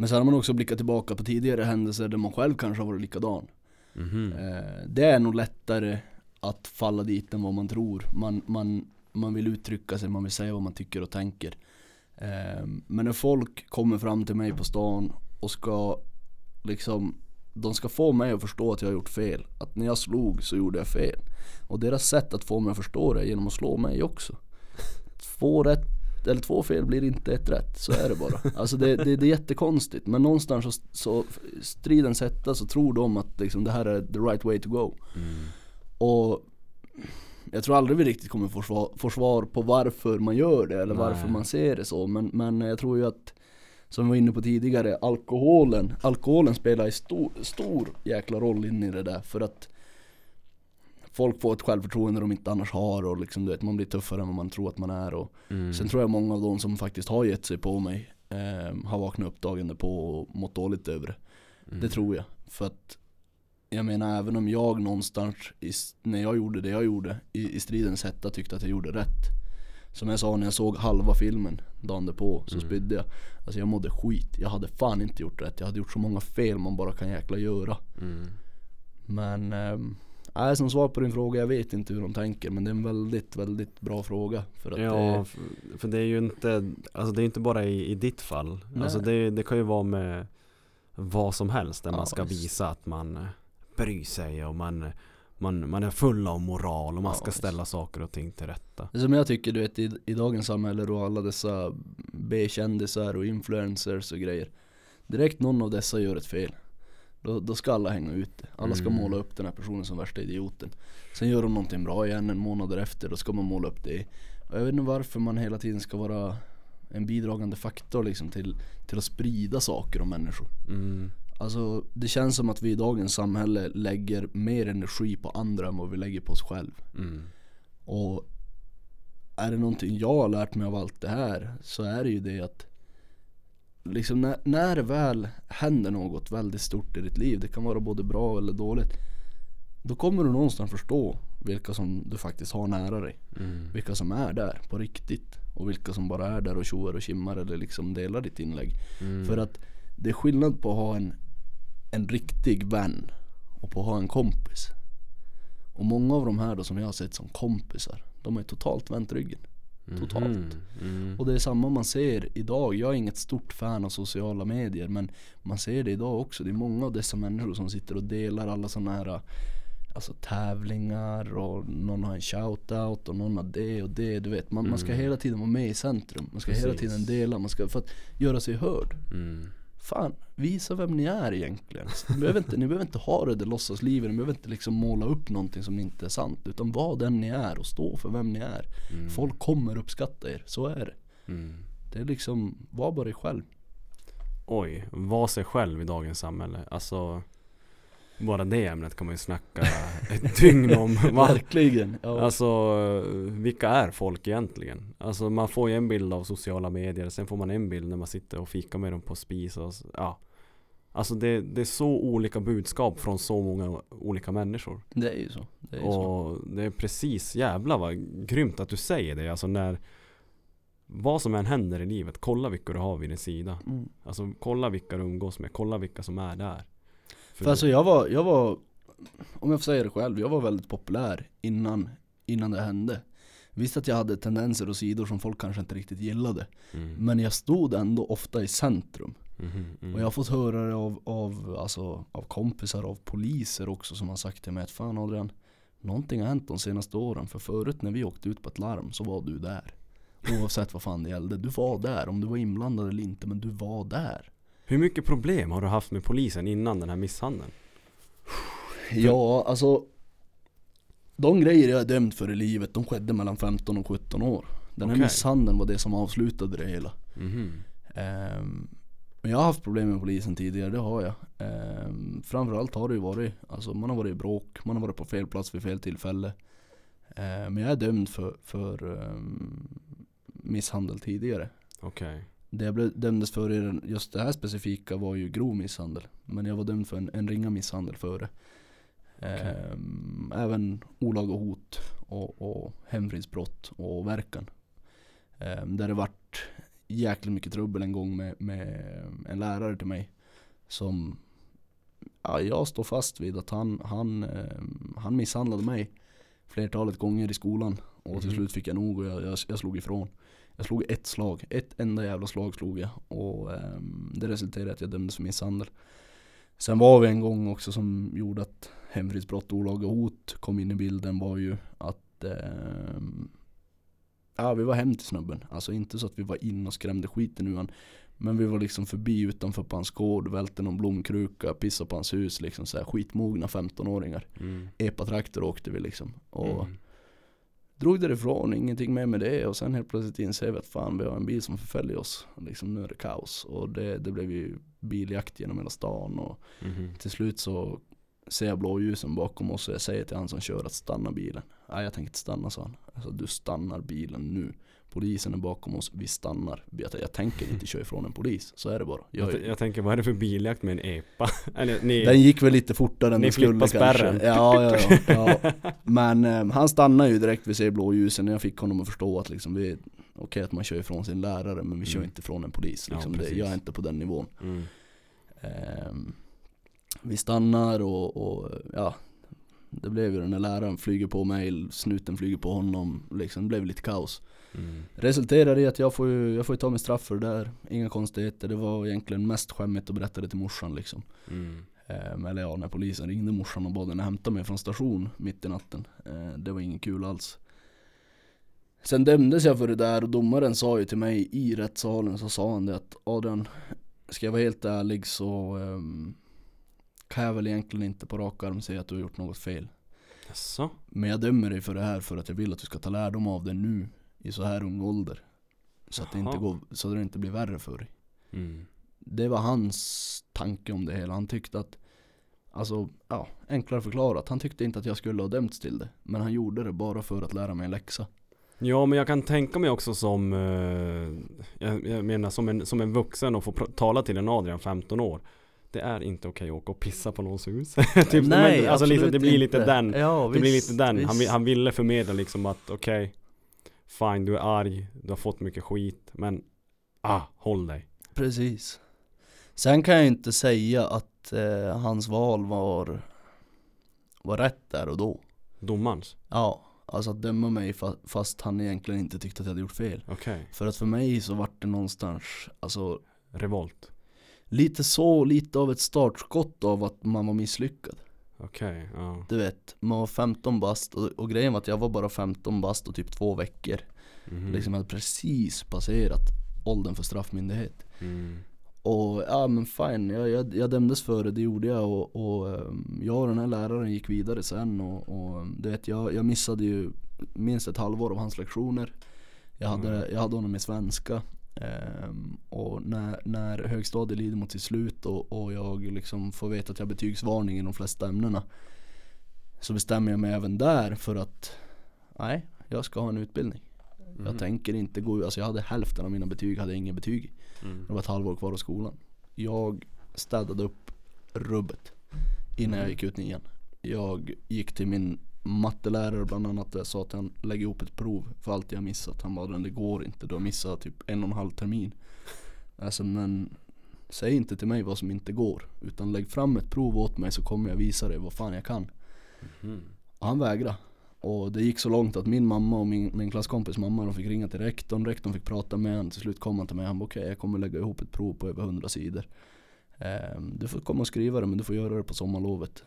Men sen har man också blickat tillbaka på tidigare händelser där man själv kanske har varit likadan. Mhm. Eh, det är nog lättare att falla dit än vad man tror. Man, man, man vill uttrycka sig, man vill säga vad man tycker och tänker. Eh, men när folk kommer fram till mig på stan och ska liksom de ska få mig att förstå att jag har gjort fel. Att när jag slog så gjorde jag fel. Och deras sätt att få mig att förstå det är genom att slå mig också. Två rätt eller två fel blir inte ett rätt, så är det bara. [LAUGHS] Alltså det, det, det är jättekonstigt, men någonstans så, så striden sätta så tror de att liksom det här är the right way to go. Mm. Och jag tror aldrig vi riktigt kommer få svar, få svar på varför man gör det eller varför Nej. man ser det så. Men, men jag tror ju att, som vi var inne på tidigare, alkoholen, alkoholen spelar en stor, stor jäkla roll in i det där. För att folk får ett självförtroende de inte annars har och liksom, du vet, man blir tuffare än vad man tror att man är. Och Mm. Sen tror jag många av de som faktiskt har gett sig på mig eh, har vaknat upp dagen därpå och mått dåligt över det. Mm. Det tror jag. För att jag menar även om jag någonstans i, när jag gjorde det jag gjorde i, i stridens hetta tyckte att jag gjorde rätt. Som jag sa när jag såg halva filmen dagen därpå så Mm. spydde jag Alltså jag mådde skit, jag hade fan inte gjort rätt Jag hade gjort så många fel man bara kan jäkla göra Mm. Men, ehm, nej som svar på din fråga, jag vet inte hur de tänker men det är en väldigt, väldigt bra fråga för att Ja, det, för, det är ju inte, alltså det är inte bara i, i ditt fall. Nej. Alltså det, det kan ju vara med vad som helst där Ja, man ska visa att man eh, bryr sig och man, man, man är full av moral och man Ja, ska ställa saker och ting till rätta. Som jag tycker du vet i, i dagens samhälle då alla dessa B-kändisar och influencers och grejer Direkt någon av dessa gör ett fel Då, då ska alla hänga ut. Alla ska Mm. måla upp den här personen som värsta idioten Sen gör de någonting bra igen en månad därefter, då ska man måla upp det och Jag vet inte varför man hela tiden ska vara en bidragande faktor liksom till, till att sprida saker om människor Mm. Alltså det känns som att vi i dagens samhälle lägger mer energi på andra än vad vi lägger på oss själv Mm. och är det någonting jag har lärt mig av allt det här så är det ju det att Liksom när, när det väl händer något väldigt stort i ditt liv, det kan vara både bra eller dåligt Då kommer du någonstans förstå vilka som du faktiskt har nära dig Mm. Vilka som är där på riktigt och vilka som bara är där och tjoar och kimmar eller liksom delar ditt inlägg Mm. För att det är skillnad på att ha en, en riktig vän och på att ha en kompis Och många av de här då som jag har sett som kompisar, de har ju totalt vänt ryggen totalt. Mm. Och det är samma man ser idag, jag är inget stort fan av sociala medier men man ser det idag också, det är många av dessa människor som sitter och delar alla sådana här Alltså tävlingar och någon har en shoutout och någon har det och det, du vet man, man ska Mm. hela tiden vara med i centrum Man ska hela Precis. tiden dela, man ska, för att göra sig hörd Mm. Fan, visa vem ni är egentligen. Ni behöver inte, ni behöver inte ha det där låtsaslivet, ni behöver inte liksom måla upp någonting som inte är sant. Utan var den ni är och stå för vem ni är. Mm. Folk kommer uppskatta er, så är det. Mm. Det är liksom, var bara dig själv. Oj, var sig själv i dagens samhälle. Alltså bara det ämnet kan man ju snacka ett [LAUGHS] dygn om. [LAUGHS] Verkligen. Ja. Alltså vilka är folk egentligen? Alltså man får ju en bild av sociala medier, sen får man en bild när man sitter och fikar med dem på spis och ja Alltså det, det är så olika budskap från så många olika människor det är ju så. Det är ju så. Och det är precis, jävla vad grymt att du säger det Alltså när Vad som än händer i livet, kolla vilka du har vid din sida Mm. Alltså kolla vilka du umgås med, kolla vilka som är där För För alltså jag var, jag var, om jag får säga det själv, jag var väldigt populär innan, innan det hände. Visst att jag hade tendenser och sidor som folk kanske inte riktigt gillade. mm, Men jag stod ändå ofta i centrum. mhm, mm, Och jag har fått höra det av, av, alltså, av kompisar, av poliser också som har sagt till mig att fan Adrian Någonting har hänt de senaste åren för förut när vi åkte ut på ett larm så var du där Oavsett vad fan det gällde, du var där om du var inblandad eller inte men du var där Hur mycket problem har du haft med polisen innan den här misshandeln? Ja alltså De grejer jag är dömd för i livet de skedde mellan 15 och 17 år Den här Okej. misshandeln var det som avslutade det hela Mhm, Ehm, Men jag har haft problem med polisen tidigare, det har jag. Ehm, framförallt har det ju varit, alltså man har varit i bråk, man har varit på fel plats vid fel tillfälle. Ehm, men jag är dömd för, för ehm, misshandel tidigare. Okej Det jag blev dömdes för i just det här specifika var ju grov misshandel. Men jag var dömd för en, en ringa misshandel före. Ehm, även olaga hot och, och hemfridsbrott och verkan. Ehm, där det vart jäkligt mycket trubbel en gång med, med en lärare till mig. Som, ja, jag står fast vid att han, han, ehm, han misshandlade mig flertalet gånger i skolan. Och till Mhm. slut fick jag nog och jag, jag, jag slog ifrån. Jag slog ett slag, ett enda jävla slag slog jag och ehm, det resulterade i att jag dömdes för misshandel. Sen var vi en gång också som gjorde att hemfridsbrott och olaga hot kom in i bilden var ju att ehm, Ja vi var hem till snubben, alltså inte så att vi var in och skrämde skiten ur han Men vi var liksom förbi utanför på hans gård, välte någon blomkruka, pissade på hans hus liksom så här skitmogna 15-åringar mm. Epa-traktor åkte vi liksom och Mm. Drog därifrån, ingenting mer med det och sen helt plötsligt inser vi att fan vi har en bil som förföljer oss. Liksom nu är det kaos och det, det blev ju biljakt genom hela stan och Mhm. till slut så ser jag blåljusen bakom oss och jag säger till han som kör att stanna bilen. Nej jag tänker inte stanna sa han. Alltså du stannar bilen nu. Polisen är bakom oss, vi stannar. Jag, jag tänker inte köra ifrån en polis, så är det bara. Jag, Jag, jag tänker vad är det för biljakt med en epa? [LAUGHS] Eller ni, den gick väl lite fortare än den skulle flippar kanske. spärren. Ja, ja, ja, ja. Men eh, han stannade ju direkt vid ser blåljusen. Jag fick honom att förstå att liksom vi, okej att man kör ifrån sin lärare men vi kör Mm. inte ifrån en polis. Ja, Liksom det, precis. jag är inte på den nivån. mm. Ehm, vi stannar och, och ja, det blev ju den där läraren flyger på mig, snuten flyger på honom, liksom det blev lite kaos. Mm. Resulterar i att jag får ju, jag får ju ta mig straff för det där, inga konstigheter. Det var egentligen mest skämmigt att berätta det till morsan liksom. Mm. Ehm, eller ja, när polisen ringde morsan och bad henne hämta mig från station mitt i natten. Ehm, det var inget kul alls. Sen dömdes jag för det där och domaren sa ju till mig i rättssalen så sa han det att Adrian, ska jag vara helt ärlig så ehm, kan jag väl egentligen inte på rak arm säga att du har gjort något fel. Jaså? Men jag dömer dig för det här för att jag vill att du ska ta lärdom av det nu i så här ung ålder. Så att det inte, går, så att det inte blir värre för dig Mm. det var hans tanke om det hela. Han tyckte att, alltså, ja, enklare förklarat. Han tyckte inte att jag skulle ha dömts till det. Men han gjorde det bara för att lära mig en läxa. Ja men jag kan tänka mig också som eh, jag, jag menar som en, som en vuxen och få tala till en Adrian 15 år Det är inte okej att åka och pissa på någons hus [LAUGHS] typ, men, alltså absolut Det blir lite inte. den Ja, Det blir visst, lite den, han, han ville förmedla liksom att okej Fine du är arg, du har fått mycket skit men Ah, håll dig Precis. Sen kan jag inte säga att eh, hans val var, var rätt där och då. Domarens, Ja, alltså att döma mig fa- fast han egentligen inte tyckte att jag hade gjort fel. okej För att för mig så vart det någonstans, alltså Revolt lite så, lite av ett startskott av att man var misslyckad. Okej, ja Du vet, man var 15 bast och, och grejen var att jag var bara 15 bast och typ två veckor. Mhm. Liksom jag hade precis passerat åldern för straffmyndighet. mm. Och ja men fine, jag, jag, jag dömdes för det, det gjorde jag och, och ehm, jag och den här läraren gick vidare sen och, och du vet jag, jag missade ju minst ett halvår av hans lektioner. Jag hade, Mm. jag hade honom i svenska. Ehm, och när, när högstadiet lider mot sitt slut och, och jag liksom får veta att jag har betygsvarning i de flesta ämnena. Så bestämmer jag mig även där för att nej, jag ska ha en utbildning. Mhm. Jag tänker inte gå alltså jag hade hälften av mina betyg, hade jag inga betyg. Mm. Det var ett halvår kvar av skolan. Jag städade upp rubbet innan jag gick ut nian. Jag gick till min mattelärare bland annat jag sa att han lägger ihop ett prov för allt jag missat. Han bara, det går inte, du har missat typ en och en halv termin. Alltså men säg inte till mig vad som inte går. Utan lägg fram ett prov åt mig så kommer jag visa dig vad fan jag kan. Mhm. Och han vägrade. Och det gick så långt att min mamma och min, min klasskompis mamma de fick ringa till rektorn, rektorn fick prata med honom, till slut kom han till mig, han bara okej jag kommer lägga ihop ett prov på över 100 sidor. Ehm, du får komma och skriva det men du får göra det på sommarlovet.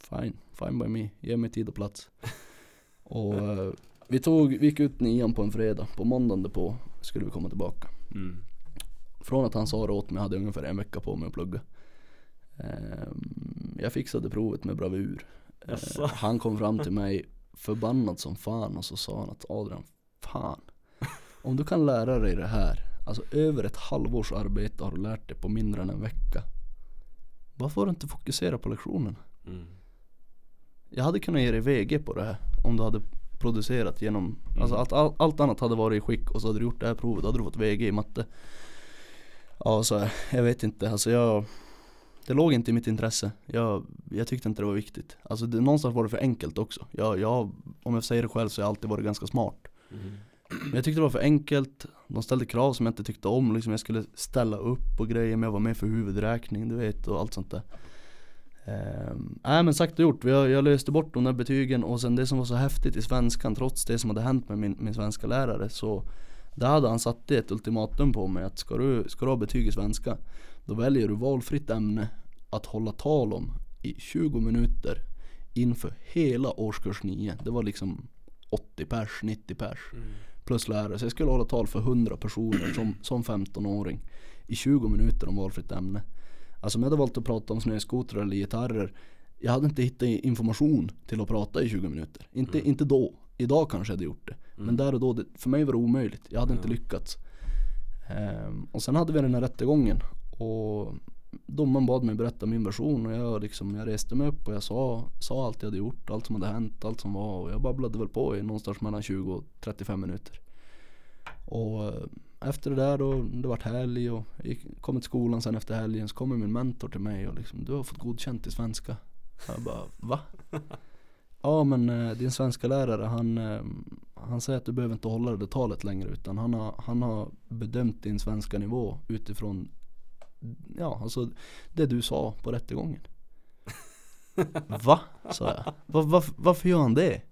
Fine, fine by me, ge mig tid och plats. och eh, vi tog, vi gick ut nian på en fredag, på måndagen på skulle vi komma tillbaka. Mm. Från att han sa det åt mig hade jag ungefär en vecka på mig att plugga. Ehm, jag fixade provet med bravur. Eh, [LAUGHS] han kom fram till mig förbannad som fan och så sa han att Adrian, fan. Om du kan lära dig det här, alltså över ett halvårs arbete har du lärt dig på mindre än en vecka. Varför har du inte fokuserat på lektionen? Mm. Jag hade kunnat ge dig VG på det här om du hade producerat genom, alltså allt, all, allt annat hade varit i skick och så hade du gjort det här provet, då hade du fått VG i matte. Ja, så jag vet inte, alltså jag Det låg inte i mitt intresse. Jag, jag tyckte inte det var viktigt. Alltså det, någonstans var det för enkelt också. Jag, jag, om jag säger det själv så har jag alltid varit ganska smart. Mm. Men jag tyckte det var för enkelt. De ställde krav som jag inte tyckte om. Liksom jag skulle ställa upp och grejer. Men jag var med för huvudräkning, du vet, och allt sånt där. Ehm, Nej men sagt och gjort, jag, jag löste bort de där betygen och sen det som var så häftigt i svenskan trots det som hade hänt med min, min svenska lärare så Där hade han satt ett ultimatum på mig att ska du, ska du ha betyg i svenska Då väljer du valfritt ämne att hålla tal om i 20 minuter inför hela årskurs 9 Det var liksom 80 pers, 90 pers plus lärare. Så jag skulle hålla tal för 100 personer som, som 15-åring i 20 minuter om valfritt ämne. Alltså om jag hade valt att prata om snöskotrar eller gitarrer Jag hade inte hittat information till att prata i 20 minuter. Inte, inte då. Idag kanske jag hade gjort det. Men där och då, det, för mig var det omöjligt. Jag hade inte lyckats. Ehm, och sen hade vi den här rättegången. Och domaren bad mig berätta min version och jag, liksom, jag reste mig upp och jag sa, sa allt jag hade gjort, allt som hade hänt, allt som var och jag babblade väl på i någonstans mellan 20 och 35 minuter. Och efter det där då, det vart helg och jag kom till skolan sen efter helgen så kommer min mentor till mig och liksom Du har fått godkänt i svenska. Jag bara va? [LAUGHS] Ja men eh, din svenska lärare han, eh, han säger att du behöver inte hålla det där talet längre utan han har, han har bedömt din svenska nivå utifrån Ja alltså det du sa på rättegången. [LAUGHS] Va? sa jag. Va, va, varför gör han det?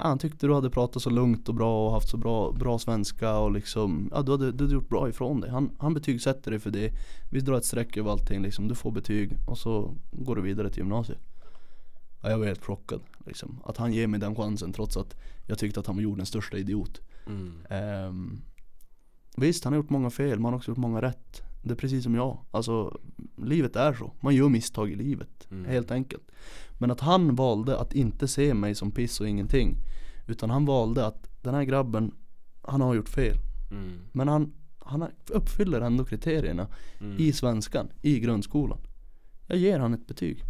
Han tyckte du hade pratat så lugnt och bra och haft så bra, bra svenska och liksom Ja du hade, du hade gjort bra ifrån dig. Han, han betygsätter dig för det. Vi drar ett streck över allting liksom. Du får betyg och så går du vidare till gymnasiet. Ja, jag var helt chockad liksom. Att han ger mig den chansen trots att jag tyckte att han var jordens största idiot. Mm. Ehm, visst, han har gjort många fel, men han har också gjort många rätt. Det är precis som jag. Alltså, livet är så. Man gör misstag i livet. Mm. Helt enkelt. Men att han valde att inte se mig som piss och ingenting. Utan han valde att den här grabben, han har gjort fel. Mm. Men han, han uppfyller ändå kriterierna Mm. i svenskan, i grundskolan. Jag ger han ett betyg.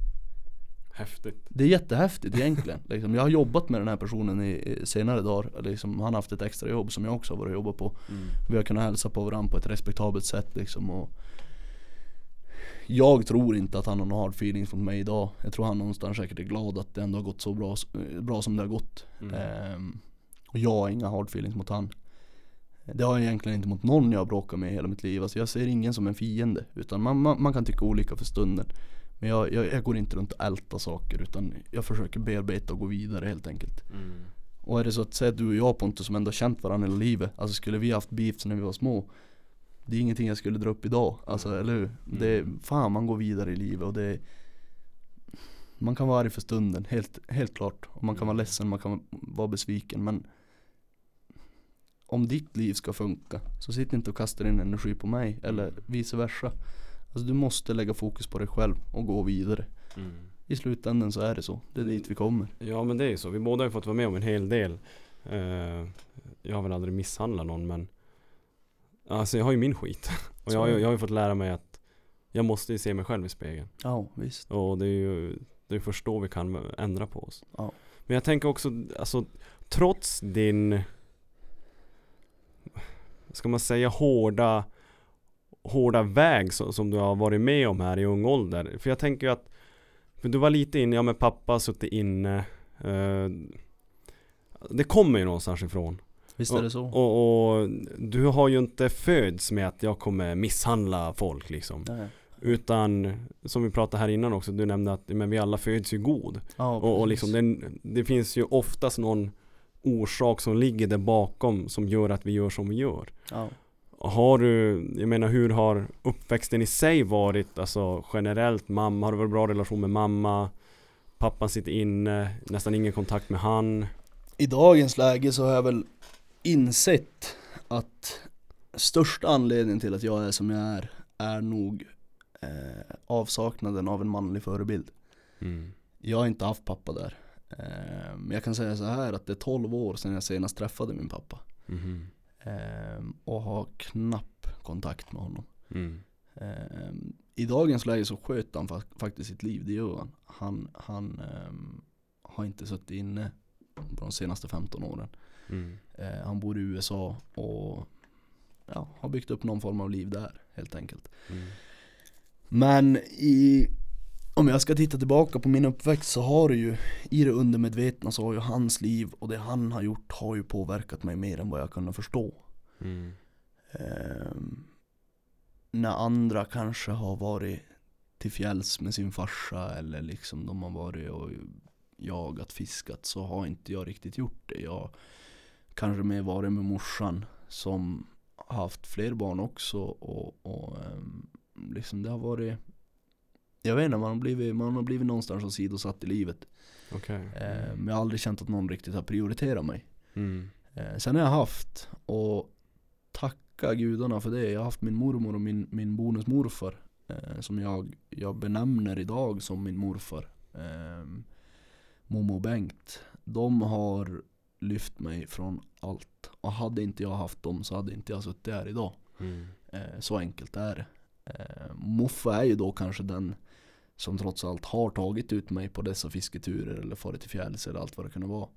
Häftigt. Det är jättehäftigt egentligen. [LAUGHS] liksom, jag har jobbat med den här personen i, i senare dagar. Liksom, han har haft ett extra jobb som jag också har varit och jobbat på. Mm. Vi har kunnat hälsa på varandra på ett respektabelt sätt liksom. Och jag tror inte att han har några hard feelings mot mig idag. Jag tror han någonstans säkert är glad att det ändå har gått så bra, bra som det har gått. Mm. Ehm, och jag har inga hard feelings mot han. Det har jag egentligen inte mot någon jag har bråkat med i hela mitt liv. Alltså jag ser ingen som en fiende. Utan man, man, man kan tycka olika för stunden. Men jag, jag, jag går inte runt och ältar saker utan jag försöker bearbeta och gå vidare helt enkelt. Mm. Och är det så att säga du och jag Pontus som ändå känt varandra hela livet Alltså skulle vi haft beef när vi var små Det är ingenting jag skulle dra upp idag Alltså eller hur? Det är, fan man går vidare i livet och det Man kan vara arg för stunden, helt, helt klart Och man kan vara ledsen, man kan vara besviken men Om ditt liv ska funka Så sitt inte och kasta in energi på mig eller vice versa Alltså du måste lägga fokus på dig själv och gå vidare. Mm. I slutändan så är det så, det är dit vi kommer. Ja men det är ju så, vi båda har fått vara med om en hel del. Eh, Jag har väl aldrig misshandlat någon men Alltså jag har ju min skit. [LAUGHS] Och jag, har ju- jag har ju fått lära mig att Jag måste ju se mig själv i spegeln. Ja visst. Och det är ju Det är först då vi kan ändra på oss. Ja. Men jag tänker också, alltså Trots din Ska man säga hårda Hårda väg som, som du har varit med om här i ung ålder För jag tänker ju att För du var lite inne, ja men pappa suttit inne eh, Det kommer ju någonstans ifrån Visst är det så? och, och du har ju inte föds med att jag kommer misshandla folk liksom Nej. Utan Som vi pratade här innan också, du nämnde att men vi alla föds ju god Ja, och, och liksom det, det finns ju oftast någon orsak som ligger där bakom som gör att vi gör som vi gör. ja. Har du, jag menar hur har uppväxten i sig varit, alltså generellt mamma, har du varit bra relation med mamma? Pappan sitter inne, nästan ingen kontakt med han. I dagens läge så har jag väl insett att största anledningen till att jag är som jag är är nog eh, avsaknaden av en manlig förebild. Mm. Jag har inte haft pappa där. Eh, men jag kan säga så här att det är 12 år sedan jag senast träffade min pappa. Mhm. Eh, och har knapp kontakt med honom. Mm. Ehm, I dagens läge så sköter han fa- faktiskt sitt liv, det gör han. Han, han ehm, har inte suttit inne på de senaste 15 åren. Mm. Eh, han bor i USA och ja, har byggt upp någon form av liv där helt enkelt. Mm. Men i, om jag ska titta tillbaka på min uppväxt så har det ju i det undermedvetna så har ju hans liv och det han har gjort har ju påverkat mig mer än vad jag kunde förstå. Mm. Ehm, när andra kanske har varit till fjälls med sin farsa eller liksom de har varit och jagat, fiskat så har inte jag riktigt gjort det. Jag kanske mer varit med morsan som haft fler barn också och, och ehm, liksom det har varit jag vet inte, man har blivit, man har blivit någonstans åsidosatt i livet. Okej. Ehm, men jag har aldrig känt att någon riktigt har prioriterat mig. Mm. Eh, sen har jag haft, och tacka gudarna för det, jag har haft min mormor och min, min bonusmorfar eh, som jag, jag benämner idag som min morfar. Eh, Momo och Bengt. De har lyft mig från allt. Och hade inte jag haft dem så hade inte jag suttit här idag. Mm. Eh, så enkelt är det. Eh, Muffe är ju då kanske den som trots allt har tagit ut mig på dessa fisketurer eller farit till fjälls eller allt vad det kunde vara.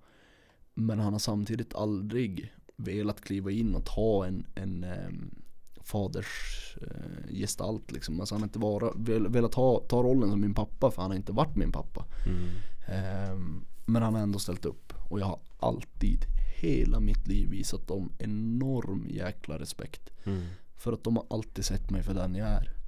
Men han har samtidigt aldrig velat kliva in och ta en, en um, faders eh, gestalt liksom. Alltså han har inte vara, vel, velat ta, ta rollen som min pappa för han har inte varit min pappa. Mm. Ehm, men han har ändå ställt upp och jag har alltid, hela mitt liv visat dem enorm jäkla respekt. Mm. För att de har alltid sett mig för den jag är.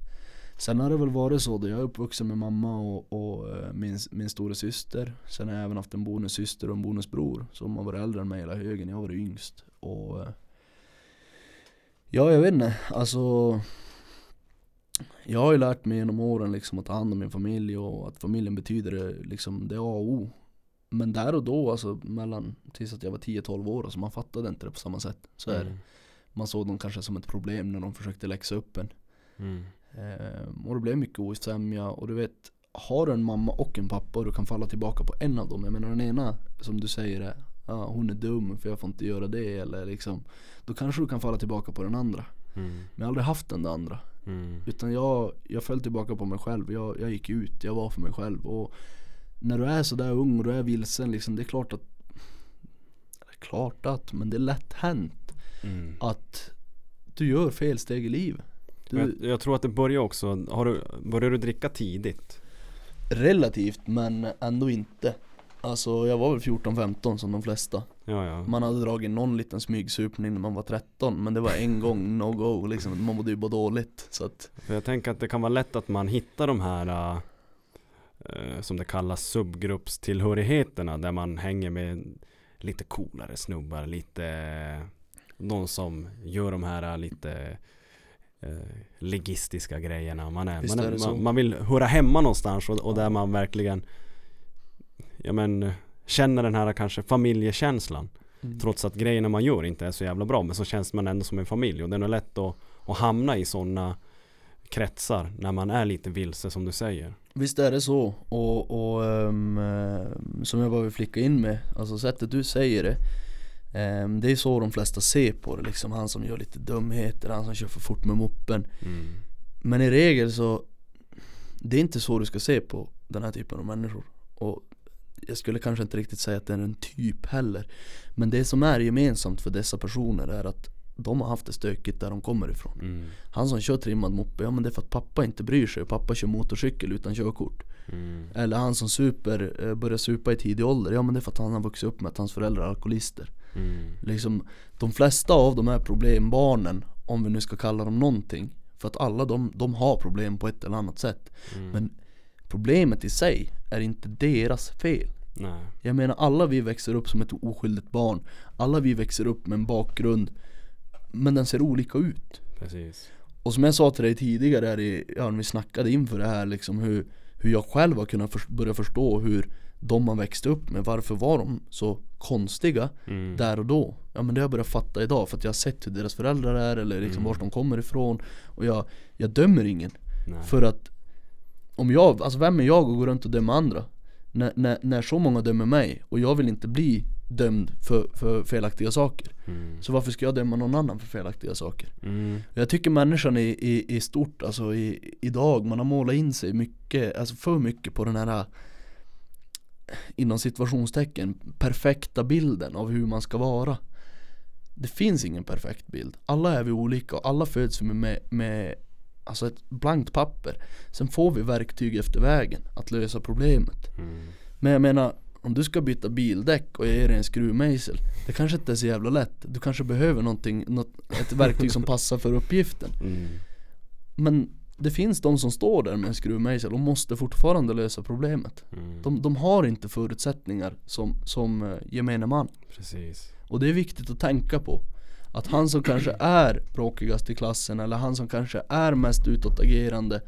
Sen har det väl varit så då jag är uppvuxen med mamma och, och eh, min, min stora syster. Sen har jag även haft en bonussyster och en bonusbror som har varit äldre än mig hela högen. Jag har varit yngst. Och eh, Ja jag vet inte, alltså Jag har ju lärt mig genom åren liksom att ta hand om min familj och att familjen betyder liksom det A och O Men där och då alltså mellan tills att jag var 10-12 år, alltså man fattade inte det på samma sätt Så är det Mm. Man såg dem kanske som ett problem när de försökte läxa upp en Mm. Ehm, Och det blev mycket osämja och du vet Har du en mamma och en pappa och du kan falla tillbaka på en av dem Jag menar den ena som du säger är ja, hon är dum för jag får inte göra det eller liksom Då kanske du kan falla tillbaka på den andra Mm. Men jag har aldrig haft den där andra Mm. Utan jag, jag föll tillbaka på mig själv jag, jag gick ut, jag var för mig själv och När du är sådär ung och du är vilsen liksom Det är klart att Klart att, men det är lätt hänt Mm. att Du gör fel steg i livet Jag, jag tror att det börjar också, har du, börjar du dricka tidigt? Relativt men ändå inte Alltså jag var väl 14-15 som de flesta Ja ja. Man hade dragit någon liten smygsupning när man var 13 Men det var en gång no go liksom, man mådde ju bara dåligt så att För jag tänker att det kan vara lätt att man hittar de här äh, som det kallas subgruppstillhörigheterna där man hänger med lite coolare snubbar, lite de som gör de här lite legistiska grejerna. Man, är, Visst man, är är, man, man vill höra hemma någonstans och, och där man verkligen ja, men, känner den här kanske familjekänslan. Trots att grejerna man gör inte är så jävla bra men så känns man ändå som en familj och det är nog lätt att, att hamna i sådana kretsar när man är lite vilse som du säger. Visst är det så och, och ehm, som jag bara vill flicka in med, alltså sättet du säger det Det är så de flesta ser på det liksom, han som gör lite dumheter, han som kör för fort med moppen. Mm. Men i regel så Det är inte så du ska se på den här typen av människor. Och jag skulle kanske inte riktigt säga att det är en typ heller. Men det som är gemensamt för dessa personer är att de har haft det stökigt där de kommer ifrån. Mm. Han som kör trimmad moppe, ja men det är för att pappa inte bryr sig och pappa kör motorcykel utan körkort Mm. Eller han som super, eh, börjar supa i tidig ålder, ja men det är för att han har vuxit upp med att hans föräldrar är alkoholister Mm. Liksom, de flesta av de här problembarnen, om vi nu ska kalla dem någonting För att alla de, de har problem på ett eller annat sätt Mm. Men problemet i sig är inte deras fel Nej. Jag menar alla vi växer upp som ett oskyldigt barn Alla vi växer upp med en bakgrund Men den ser olika ut Precis. Och som jag sa till dig tidigare här i, ja, när vi snackade inför det här liksom hur, hur jag själv har kunnat förs- börja förstå hur de man växte upp med, varför var de så konstiga Mm. där och då? Ja men det har jag börjat fatta idag för att jag har sett hur deras föräldrar är eller liksom Mm. vart de kommer ifrån Och jag, jag dömer ingen Nej. för att Om jag, alltså vem är jag och går runt och dömer andra? När, när, när så många dömer mig och jag vill inte bli dömd för, för felaktiga saker Mm. Så varför ska jag döma någon annan för felaktiga saker? Mm. Jag tycker människan i, i, i stort, alltså i, idag, man har målat in sig mycket, alltså för mycket på den här Inom situationstecken, perfekta bilden av hur man ska vara Det finns ingen perfekt bild, alla är vi olika och alla föds med, med Alltså ett blankt papper Sen får vi verktyg efter vägen att lösa problemet Mm. Men jag menar, om du ska byta bildäck och jag ger dig en skruvmejsel Det kanske inte är så jävla lätt Du kanske behöver någonting, något, ett verktyg som passar för uppgiften [LAUGHS] Mm. Men det finns de som står där med en skruvmejsel och måste fortfarande lösa problemet Mm. de, de har inte förutsättningar som, som eh, gemene man Precis. Och det är viktigt att tänka på Att han som kanske är bråkigast i klassen eller han som kanske är mest utåtagerande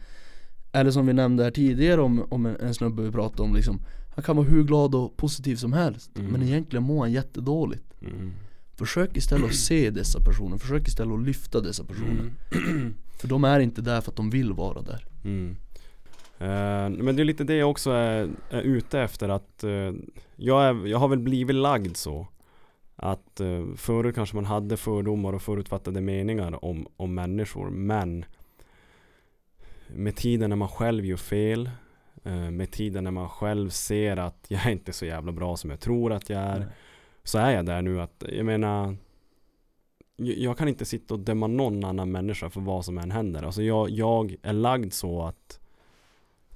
Eller som vi nämnde här tidigare om, om en, en snubbe vi pratade om liksom Han kan vara hur glad och positiv som helst Mm. Men egentligen mår han jättedåligt Mm. Försök istället att se dessa personer, försök istället att lyfta dessa personer Mm. [CLEARS THROAT] För de är inte där för att de vill vara där Mm. Eh, men det är lite det jag också är, är ute efter att eh, jag, är, jag har väl blivit lagd så att uh, förut kanske man hade fördomar och förutfattade meningar om, om människor men med tiden när man själv gör fel eh, Med tiden när man själv ser att jag är inte så jävla bra som jag tror att jag är Nej. Så är jag där nu att, jag menar jag kan inte sitta och döma någon annan människa för vad som än händer. Alltså jag, jag är lagd så att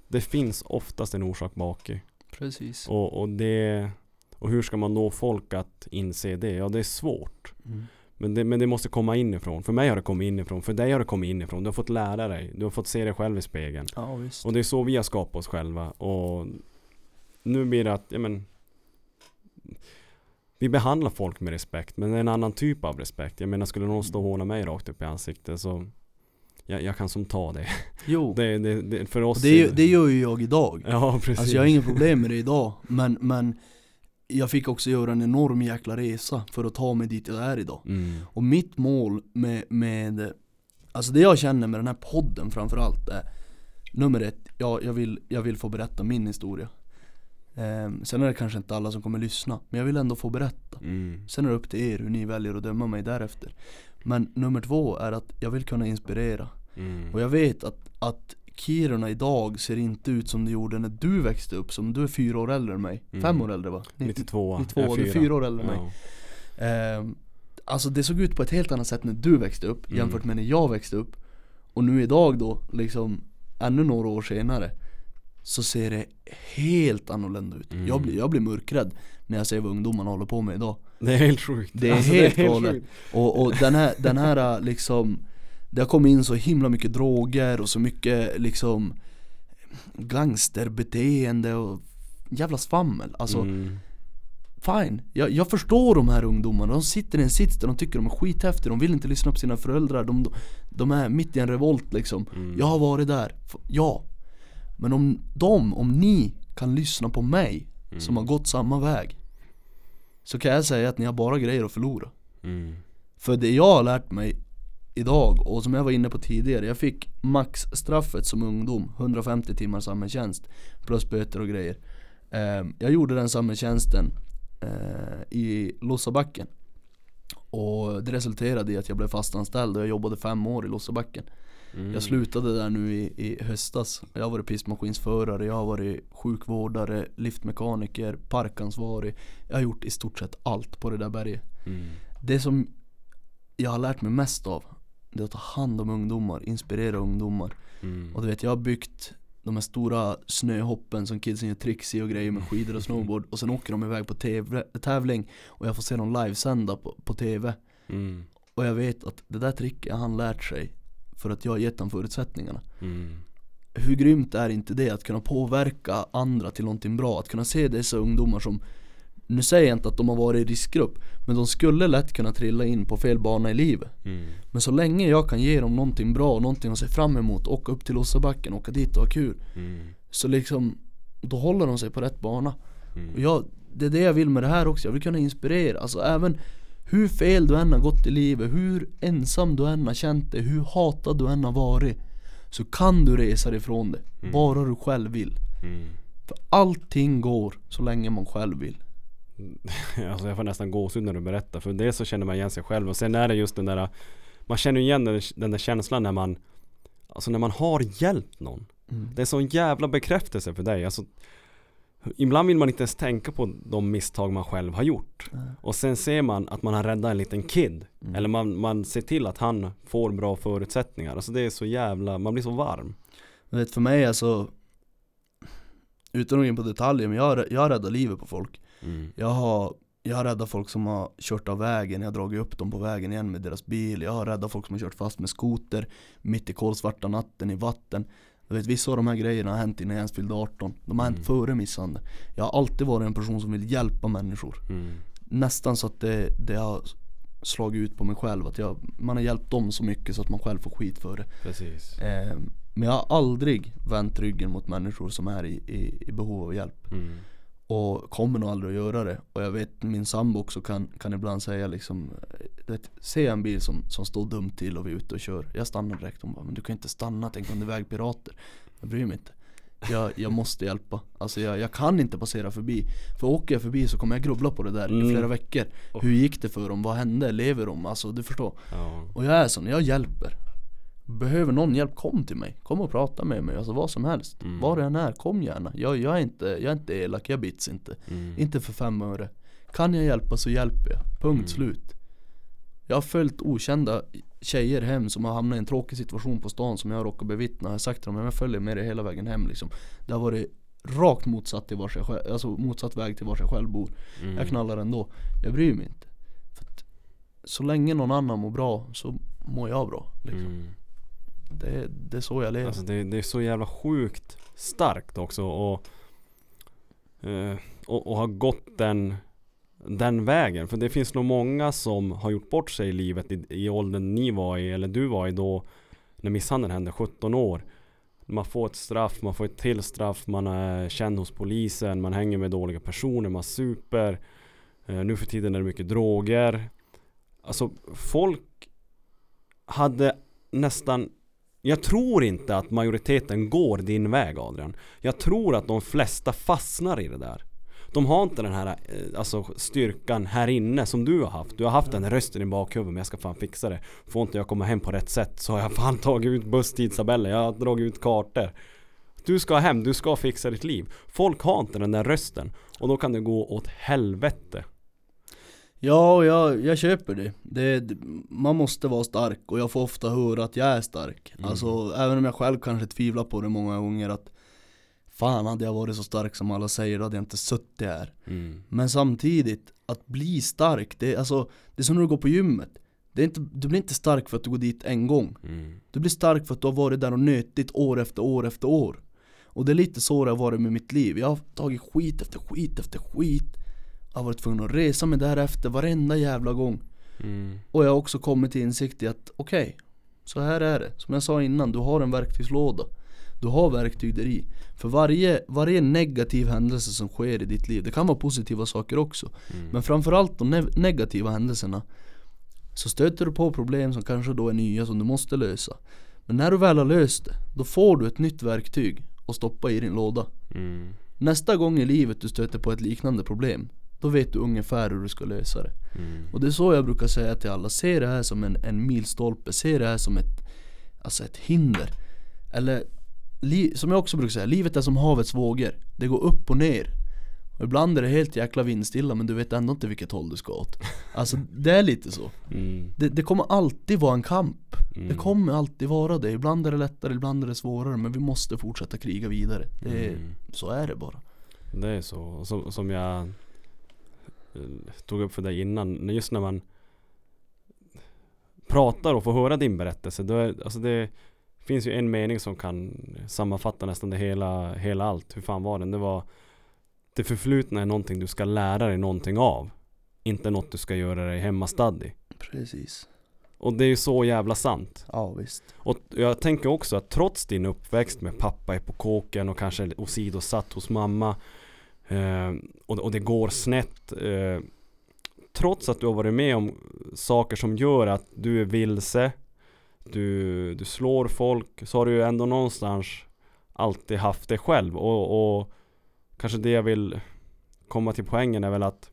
det finns oftast en orsak bak. Precis. Och, och det Och hur ska man nå folk att inse det? Ja det är svårt. Mm. Men det, men det måste komma inifrån. För mig har det kommit inifrån. För dig har det kommit inifrån. Du har fått lära dig. Du har fått se dig själv i spegeln. Ja visst. Och det är så vi har skapat oss själva. Och nu blir det att, ja men Vi behandlar folk med respekt. Men det är en annan typ av respekt. Jag menar skulle någon stå och håna mig rakt upp i ansiktet så jag, jag kan som ta det. Jo, [LAUGHS] det, det, det för oss det, är- det gör ju jag idag. Ja precis. Alltså jag har inga problem med det idag, men, men jag fick också göra en enorm jäkla resa för att ta mig dit jag är idag. mm. Och mitt mål med, med alltså det jag känner med den här podden framförallt är Nummer ett, ja, jag, vill, jag vill få berätta min historia. Ehm, sen är det kanske inte alla som kommer lyssna, men jag vill ändå få berätta. Mm. Sen är det upp till er hur ni väljer att döma mig därefter. Men nummer två är att jag vill kunna inspirera. Mm. Och jag vet att, att Kiruna idag ser inte ut som det gjorde när du växte upp, som du är fyra år äldre än mig. Mm. Fem år äldre va? 92 92, jag du är fyra år äldre än mig. Ja. Ehm, alltså det såg ut på ett helt annat sätt när du växte upp Mm. jämfört med när jag växte upp. Och nu idag då, liksom ännu några år senare så ser det helt annorlunda ut. Mm. Jag, blir, jag blir mörkrädd när jag ser vad ungdomarna håller på med idag. Det är helt sjukt. Det är Alltså, helt galet. Och, och den här, den här liksom Det har kommit in så himla mycket droger och så mycket liksom Gangsterbeteende och jävla svammel. Alltså mm. fine, jag, jag förstår de här ungdomarna. De sitter i en sits där de tycker de är skithäftiga, de vill inte lyssna på sina föräldrar. De, de är mitt i en revolt liksom. Mm. Jag har varit där, ja. Men om de, om ni kan lyssna på mig Mm. som har gått samma väg Så kan jag säga att ni har bara grejer att förlora. Mm. För det jag har lärt mig idag och som jag var inne på tidigare, jag fick maxstraffet som ungdom, 150 timmar samhällstjänst plus böter och grejer. Eh, jag gjorde den samhällstjänsten eh, i Lossabacken. Och det resulterade i att jag blev fastanställd och jag jobbade fem år i Lossabacken. Mm. Jag slutade där nu i, i höstas. Jag har varit pistmaskinsförare, jag har varit sjukvårdare, liftmekaniker, parkansvarig. Jag har gjort i stort sett allt på det där berget. Mm. Det som jag har lärt mig mest av Det är att ta hand om ungdomar, inspirera ungdomar Mm. Och du vet jag har byggt de här stora snöhoppen som kidsen gör tricks i och grejer med skidor och snowboard Och sen åker de iväg på TV, tävling och jag får se dem livesända på, på TV Mm. Och jag vet att det där tricket han lärt sig För att jag har gett honom förutsättningarna Mm. Hur grymt är inte det att kunna påverka andra till någonting bra? Att kunna se dessa ungdomar som Nu säger jag inte att de har varit i riskgrupp Men de skulle lätt kunna trilla in på fel bana i livet Mm. Men så länge jag kan ge dem någonting bra, någonting att se fram emot, åka upp till Lossabacken, åka dit och ha kul Mm. Så liksom, då håller de sig på rätt bana Mm. Och jag, det är det jag vill med det här också, jag vill kunna inspirera Alltså även hur fel du än har gått i livet, hur ensam du än har känt dig, hur hatad du än har varit Så kan du resa dig ifrån det, Mm. bara du själv vill Mm. För allting går så länge man själv vill [LAUGHS] Alltså jag får nästan gåshud när du berättar För dels så känner man igen sig själv och sen är det just den där Man känner igen den, den där känslan när man Alltså när man har hjälpt någon Mm. Det är sån jävla bekräftelse för dig alltså, Ibland vill man inte ens tänka på de misstag man själv har gjort Nej. Och sen ser man att man har räddat en liten kid Mm. Eller man, man ser till att han får bra förutsättningar Alltså det är så jävla, man blir så varm Du vet för mig alltså Utan att gå in på detaljer, men jag har, jag har räddat livet på folk. Mm. Jag har, jag har räddat folk som har kört av vägen, jag har dragit upp dem på vägen igen med deras bil. Jag har räddat folk som har kört fast med skoter Mitt i kolsvarta natten i vatten. Du vet vissa av de här grejerna har hänt innan jag ens fyllde 18 De har hänt Mm. före misshandel Jag har alltid varit en person som vill hjälpa människor. Mm. Nästan så att det, det har slagit ut på mig själv att jag, man har hjälpt dem så mycket så att man själv får skit för det. Precis. Eh, Men jag har aldrig vänt ryggen mot människor som är i, i, i behov av hjälp. Mm. och kommer nog aldrig att göra det. Och jag vet min sambo också kan, kan ibland säga liksom vet, jag en bil som, som står dumt till och vi är ute och kör. Jag stannar direkt, hon bara men du kan inte stanna, tänk om det är vägpirater. Jag bryr mig inte. Jag, jag måste hjälpa, alltså jag, jag kan inte passera förbi. För åker jag förbi så kommer jag grubbla på det där i Mm. flera veckor. Hur gick det för dem? Vad hände? Lever de? Alltså du förstår. Ja. Och jag är sån, jag hjälper Behöver någon hjälp, kom till mig. Kom och prata med mig, alltså vad som helst. Mm. Var du än är, kom gärna. Jag, jag, är inte, jag är inte elak, jag bits inte. Mm. Inte för fem öre. Kan jag hjälpa så hjälper jag. Punkt Mm. slut. Jag har följt okända tjejer hem som har hamnat i en tråkig situation på stan som jag råkar bevittna. Jag har sagt till dem, jag följer med dig hela vägen hem liksom. Det har varit rakt motsatt, till var jag själv, alltså motsatt väg till var jag själv bor. Mm. Jag knallar ändå. Jag bryr mig inte. Så länge någon annan mår bra så mår jag bra. Liksom. Mm. Det, det är så jag lever. Alltså det, det är så jävla sjukt starkt också och, eh, och, och har gått den, den vägen. För det finns nog många som har gjort bort sig i livet i, i åldern ni var i, eller du var i då, när misshandeln hände, 17 år. Man får ett straff, man får ett till straff, man är känd hos polisen, man hänger med dåliga personer, man super. Eh, nu för tiden är det mycket droger. Alltså folk hade nästan jag tror inte att majoriteten går din väg Adrian. Jag tror att de flesta fastnar i det där. De har inte den här eh, alltså, styrkan här inne som du har haft. Du har haft den rösten i bakhuvudet men jag ska fan fixa det. Får inte jag komma hem på rätt sätt så har jag fan [LAUGHS] tagit ut busstidtabeller. Jag har dragit ut kartor. Du ska hem, du ska fixa ditt liv. Folk har inte den där rösten. Och då kan det gå åt helvete. Ja, jag, jag köper det. det. det- Man måste vara stark och jag får ofta höra att jag är stark. Mm. Alltså även om jag själv kanske tvivlar på det många gånger att Fan hade jag varit så stark som alla säger då hade jag inte suttit här. Mm. Men samtidigt, att bli stark, det är, alltså, det är som när du går på gymmet. Det är inte, du blir inte stark för att du går dit en gång. Mm. Du blir stark för att du har varit där och nötit år efter år efter år. Och det är lite så det har varit med mitt liv. Jag har tagit skit efter skit efter skit. Jag har varit tvungen att resa mig därefter varenda jävla gång. Mm. Och jag har också kommit till insikt i att okej, så här är det. Som jag sa innan, du har en verktygslåda. Du har verktyg där i. För varje, varje negativ händelse som sker i ditt liv, det kan vara positiva saker också. Mm. Men framförallt de ne- negativa händelserna Så stöter du på problem som kanske då är nya som du måste lösa Men när du väl har löst det, då får du ett nytt verktyg att stoppa i din låda Mm. Nästa gång i livet du stöter på ett liknande problem Då vet du ungefär hur du ska lösa det. Mm. Och det är så jag brukar säga till alla, se det här som en, en milstolpe, se det här som ett Alltså ett hinder. Eller, li, som jag också brukar säga, livet är som havets vågor. Det går upp och ner. Och ibland är det helt jäkla vindstilla men du vet ändå inte vilket håll du ska åt. [LAUGHS] Alltså det är lite så. Mm. Det, det kommer alltid vara en kamp. Mm. Det kommer alltid vara det, ibland är det lättare, ibland är det svårare men vi måste fortsätta kriga vidare. Det Mm. Så är det bara. Det är så. Som, som jag tog upp för dig innan. Just när man pratar och får höra din berättelse. Då är, alltså det finns ju en mening som kan sammanfatta nästan det hela, hela allt. Hur fan var den? Det var Det förflutna är någonting du ska lära dig någonting av. Inte något du ska göra dig hemmastad i. Precis Och det är ju så jävla sant. Ja visst Och jag tänker också att trots din uppväxt med pappa är på kåken och kanske åsidosatt hos mamma eh, och, och det går snett eh, Trots att du har varit med om saker som gör att du är vilse Du, du slår folk så har du ändå någonstans alltid haft det själv och, och kanske det jag vill komma till poängen är väl att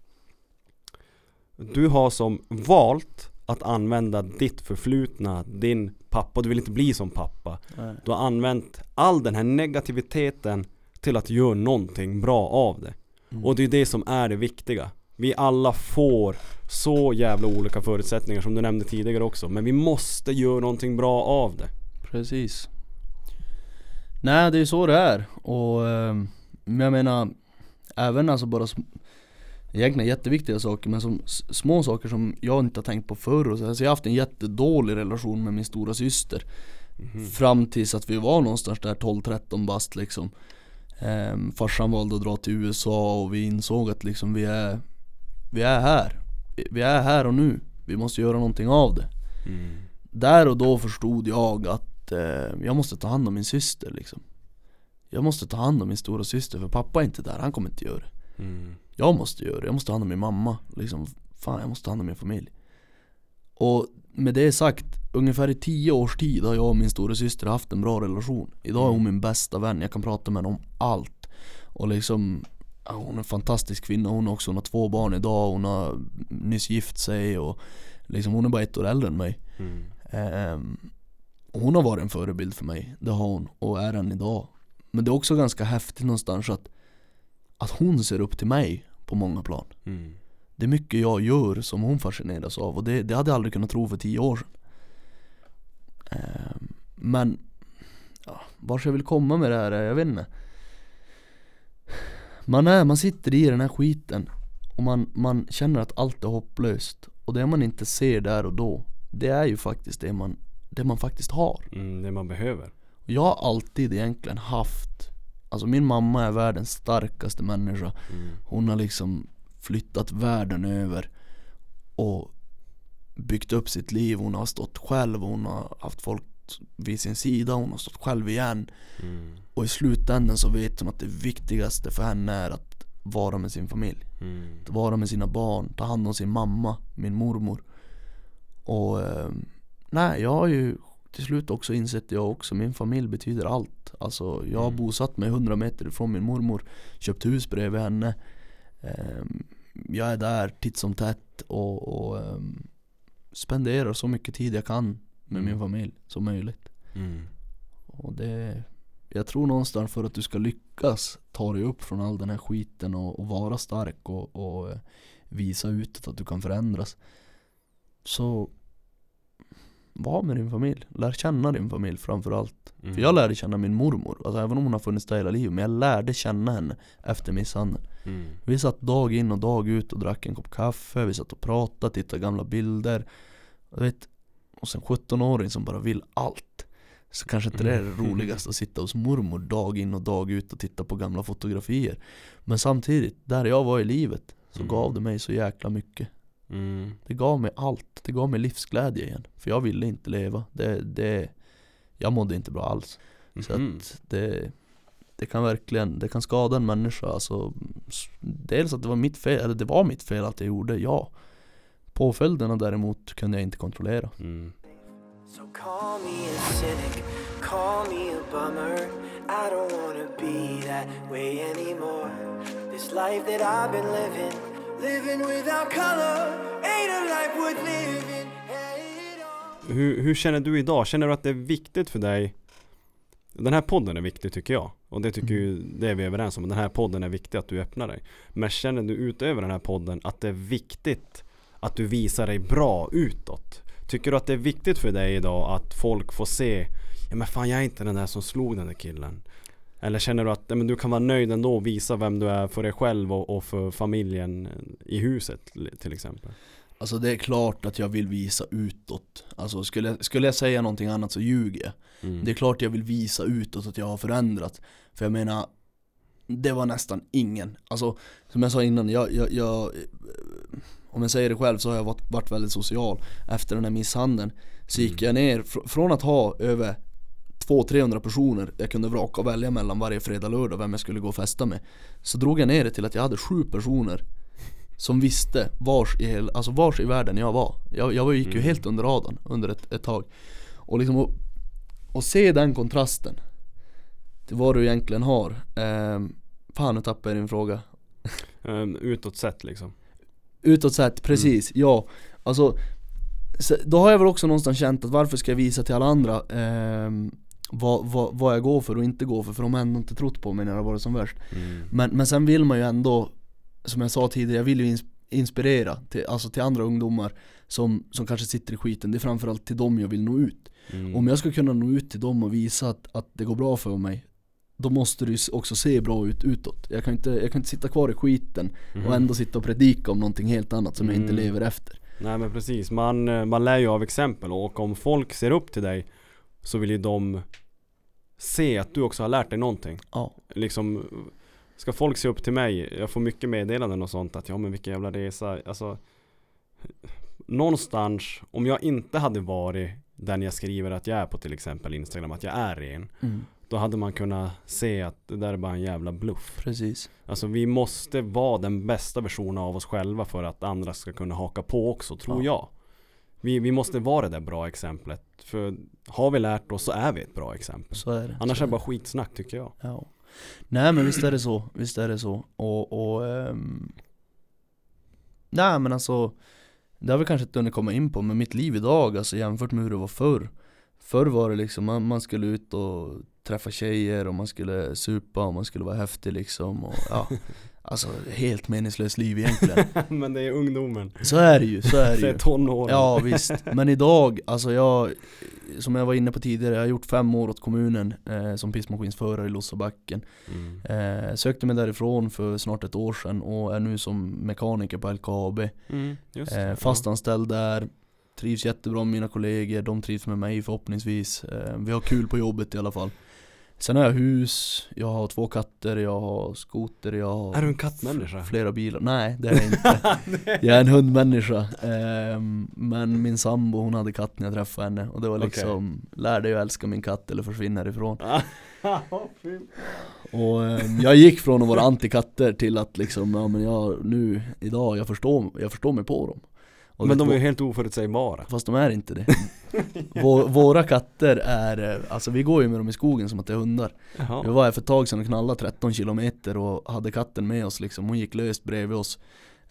du har som valt att använda ditt förflutna, din pappa, du vill inte bli som pappa. Nej. Du har använt all den här negativiteten till att göra någonting bra av det. Mm. Och det är det som är det viktiga. Vi alla får så jävla olika förutsättningar som du nämnde tidigare också. Men vi måste göra någonting bra av det. Precis Nej det är ju så det är och men jag menar Även alltså bara Egentligen jätteviktiga saker men som små saker som jag inte har tänkt på förr och så. Alltså jag har haft en jättedålig relation med min stora syster Fram tills att vi var någonstans där 12-13 bast liksom ehm, Farsan valde att dra till USA och vi insåg att liksom vi är Vi är här. Vi- är här och nu. Vi måste göra någonting av det. Mm. där och då förstod jag att eh, jag måste ta hand om min syster liksom. Jag måste ta hand om min stora syster för pappa är inte där, han kommer inte göra det. Mm. Jag måste göra det, jag måste ta hand om min mamma liksom. Fan jag måste ta hand om min familj. Och med det sagt, ungefär i tio års tid har jag och min stora syster haft en bra relation Idag är hon min bästa vän, jag kan prata med henne om allt Och liksom ja, Hon är en fantastisk kvinna hon också, hon har två barn idag, hon har nyss gift sig och Liksom hon är bara ett år äldre än mig Mm. Ehm, hon har varit en förebild för mig, det har hon och är än idag. Men det är också ganska häftigt någonstans att, att hon ser upp till mig på många plan. Mm. Det är mycket jag gör som hon fascineras av och det, det hade jag aldrig kunnat tro för tio år sedan. Ehm, men, ja, vart jag vill komma med det här är, jag vet inte. Man, är, man sitter i den här skiten och man, man känner att allt är hopplöst. Och det man inte ser där och då, det är ju faktiskt det man, det man faktiskt har. Mm, det man behöver. Jag har alltid egentligen haft Alltså min mamma är världens starkaste människa Mm. Hon har liksom flyttat världen över Och byggt upp sitt liv, hon har stått själv, hon har haft folk vid sin sida, hon har stått själv igen Mm. Och i slutändan så vet hon att det viktigaste för henne är att vara med sin familj Mm. att vara med sina barn, ta hand om sin mamma, min mormor Och eh, nej, jag har ju till slut också insett jag också, min familj betyder allt Alltså jag har Mm. bosatt mig 100 meter ifrån min mormor, köpt hus bredvid henne Jag är där titt som tätt och, och eh, spenderar så mycket tid jag kan med min Mm. familj som möjligt Mm. och det Jag tror någonstans för att du ska lyckas ta dig upp från all den här skiten och, och vara stark och, och eh, visa utåt att du kan förändras Så Var med din familj, lär känna din familj framförallt Mm. För jag lärde känna min mormor, alltså även om hon har funnits där hela livet Men jag lärde känna henne efter misshandeln Mm. Vi satt dag in och dag ut och drack en kopp kaffe, vi satt och pratade, tittade gamla bilder och vet, Och sen 17-åring som bara vill allt Så kanske inte det är det Mm. [LAUGHS] roligaste att sitta hos mormor dag in och dag ut och titta på gamla fotografier Men samtidigt, där jag var i livet så Mm. gav det mig så jäkla mycket Mm. Det gav mig allt, det gav mig livsglädje igen För jag ville inte leva, det, det Jag mådde inte bra alls så Mhm. att det, det kan verkligen, det kan skada en människa alltså, Dels att det var mitt fel, eller det var mitt fel att jag gjorde, ja Påföljderna däremot kunde jag inte kontrollera Mm. So call me a cynic, call me a bummer. I don't wanna be that way anymore. This life that I've been living, living without color, ain't a life worth. Hur, hur känner du idag? Känner du att det är viktigt för dig? Den här podden är viktig tycker jag. Och det tycker Mm. ju, det är vi överens om. Den här podden är viktig att du öppnar dig. Men känner du utöver den här podden att det är viktigt att du visar dig bra utåt? Tycker du att det är viktigt för dig idag att folk får se Ja men fan jag är inte den där som slog den där killen. Eller känner du att men du kan vara nöjd ändå och visa vem du är för dig själv och, och för familjen i huset till exempel? Alltså det är klart att jag vill visa utåt. Alltså skulle skulle jag säga någonting annat så ljuger jag. Mm. Det är klart jag vill visa utåt att jag har förändrat. För jag menar Det var nästan ingen. Alltså som jag sa innan, jag, jag, jag eh, Om jag säger det själv så har jag varit, varit väldigt social. Efter den här misshandeln Så gick jag ner, fr- från att ha över 200-300 personer jag kunde vraka och välja mellan varje fredag lördag vem jag skulle gå och festa med. Så drog jag ner det till att jag hade sju personer Som visste vars i, hel, alltså vars i världen jag var. Jag, jag gick ju Mm. helt under radarn under ett, ett tag. Och liksom och, och se den kontrasten Till vad du egentligen har. Ehm, Fan nu tappade jag din fråga. Um, utåt sett liksom. Utåt sett, precis, ja. Alltså så, Då har jag väl också någonstans känt att varför ska jag visa till alla andra? Ehm, vad, vad, vad jag går för och inte går för För de har ändå inte trott på mig när det har varit som värst Mm. men, men sen vill man ju ändå Som jag sa tidigare, jag vill ju ins- inspirera till, Alltså till andra ungdomar som, som kanske sitter i skiten Det är framförallt till dem jag vill nå ut Mm. Om jag ska kunna nå ut till dem och visa att, att det går bra för mig Då måste det ju också se bra ut utåt Jag kan inte, jag kan inte sitta kvar i skiten Mhm. och ändå sitta och predika om någonting helt annat som jag inte Mm. lever efter Nej men precis, man, eh, man lär ju av exempel och om folk ser upp till dig så vill ju de se att du också har lärt dig någonting. Ja, Liksom, ska folk se upp till mig, jag får mycket meddelanden och sånt att ja men vilken jävla resa, alltså Någonstans, om jag inte hade varit den jag skriver att jag är på till exempel Instagram, att jag är ren mm, Då hade man kunnat se att det där är bara en jävla bluff precis Alltså vi måste vara den bästa versionen av oss själva för att andra ska kunna haka på också, tror Ja. jag. Vi, vi måste vara det där bra exemplet. För har vi lärt oss så är vi ett bra exempel. Så är det Annars så är det bara skitsnack tycker jag. Ja. Nej men visst är det så, visst är det så. Och, och ehm, Nej men alltså Det har vi kanske inte hunnit komma in på men mitt liv idag alltså jämfört med hur det var förr. Förr var det liksom, man, man skulle ut och träffa tjejer och man skulle supa och man skulle vara häftig liksom och ja [LAUGHS] Alltså helt meningslöst liv egentligen. [LAUGHS] Men det är ungdomen. Så är det ju, så är det [LAUGHS] Det är ju. tonåren. Ja visst, men idag, alltså jag Som jag var inne på tidigare, jag har gjort fem år åt kommunen eh, som pissmaskinsförare i Lossabacken. Mm. eh, Sökte mig därifrån för snart ett år sedan och är nu som mekaniker på LKAB Mm, just eh, Fastanställd där Trivs jättebra med mina kollegor, de trivs med mig förhoppningsvis. Eh, Vi har kul på jobbet i alla fall Sen har jag hus, jag har två katter, jag har skoter, jag har Är du en kattmänniska? flera bilar. Nej det är jag inte. [LAUGHS] jag är en hundmänniska. Ehm, men min sambo hon hade katt när jag träffade henne och det var liksom, lär dig att älska min katt eller försvinna ifrån. [LAUGHS] Fy. Och ehm, jag gick från att vara anti katter till att liksom, ja men jag nu, idag, jag förstår, jag förstår mig på dem. Och Men de är ju helt oförutsägbara. Fast de är inte det. Vå, våra katter är, alltså vi går ju med dem i skogen som att det är hundar. Vi Jaha. var här för ett tag sedan och knallade 13 kilometer och hade katten med oss liksom, hon gick löst bredvid oss.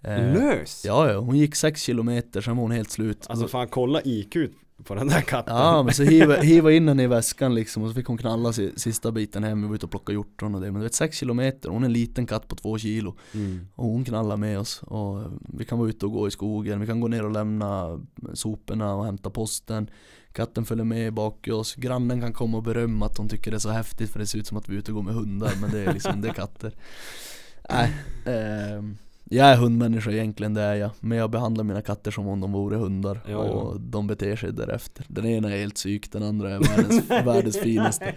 Eh, Lös? Ja, ja, hon gick 6 kilometer, sen var hon helt slut. Alltså fan kolla IQ på den där katten. ja, men så hiva, [LAUGHS] hiva in henne i väskan liksom och så fick hon knalla si, sista biten hem, vi var ute och plockade hjortron och det. Men du vet 6 kilometer, hon är en liten katt på 2 kilo. Mm. Och hon knallar med oss och vi kan vara ute och gå i skogen, vi kan gå ner och lämna soporna och hämta posten. Katten följer med bak i oss, grannen kan komma och berömma att hon tycker det är så häftigt för det ser ut som att vi är ute och går med hundar men det är liksom, det är katter. [LAUGHS] Nej, ehm, jag är hundmänniska egentligen, det är jag. Men jag behandlar mina katter som om de vore hundar ja. och de beter sig därefter. Den ena är helt psyk, den andra är världens, [LAUGHS] världens finaste.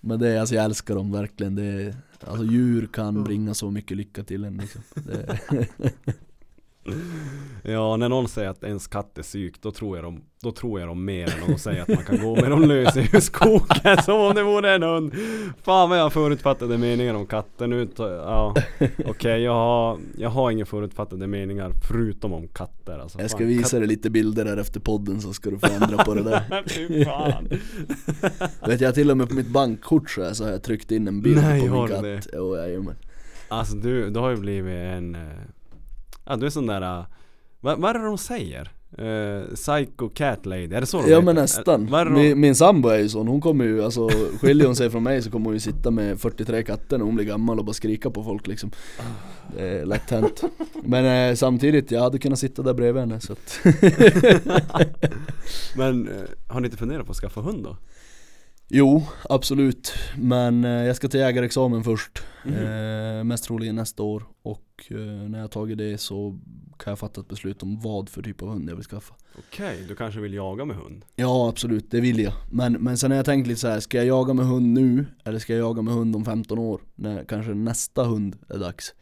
Men det är, alltså jag älskar dem verkligen. Det är, alltså djur kan bringa så mycket lycka till en liksom. [LAUGHS] det, Ja, när någon säger att ens katt är psyk, då tror jag dem, då tror jag dem mer än när de säger att man kan gå med dem lös i skogen som om det vore en hund. Fan vad jag har förutfattade meningar om katter nu. Ja, okej jag, har, jag har inga förutfattade meningar förutom om katter. Alltså, jag ska fan, visa dig lite bilder där efter podden så ska du få ändra på det där. katt- [LAUGHS] Fy fan. Vet jag till och med på mitt bankkort så, här, så har jag tryckt in en bild Nej, på har min du katt. Jo, jajamän. Alltså du, du har ju blivit en... Ja du är sån där... eh, Vad, vad är det de säger? Uh, psycho cat lady, är det så de Ja heter? men nästan. Vad är de... Min, min sambo är ju sån, hon kommer ju, alltså skiljer hon sig från mig så kommer hon ju sitta med 43 katter när hon blir gammal och bara skrika på folk liksom Det är lätt hänt Men eh, samtidigt, jag hade kunnat sitta där bredvid henne så att [LAUGHS] Men har ni inte funderat på att skaffa hund då? Jo, absolut Men eh, jag ska ta jägarexamen först Mhm. eh, Mest troligen nästa år Och eh, när jag har tagit det så kan jag fatta ett beslut om vad för typ av hund jag vill skaffa Okej, du kanske vill jaga med hund? Ja absolut, det vill jag. Men, men sen har jag tänkt lite så här: ska jag jaga med hund nu? Eller ska jag jaga med hund om 15 år? När kanske nästa hund är dags.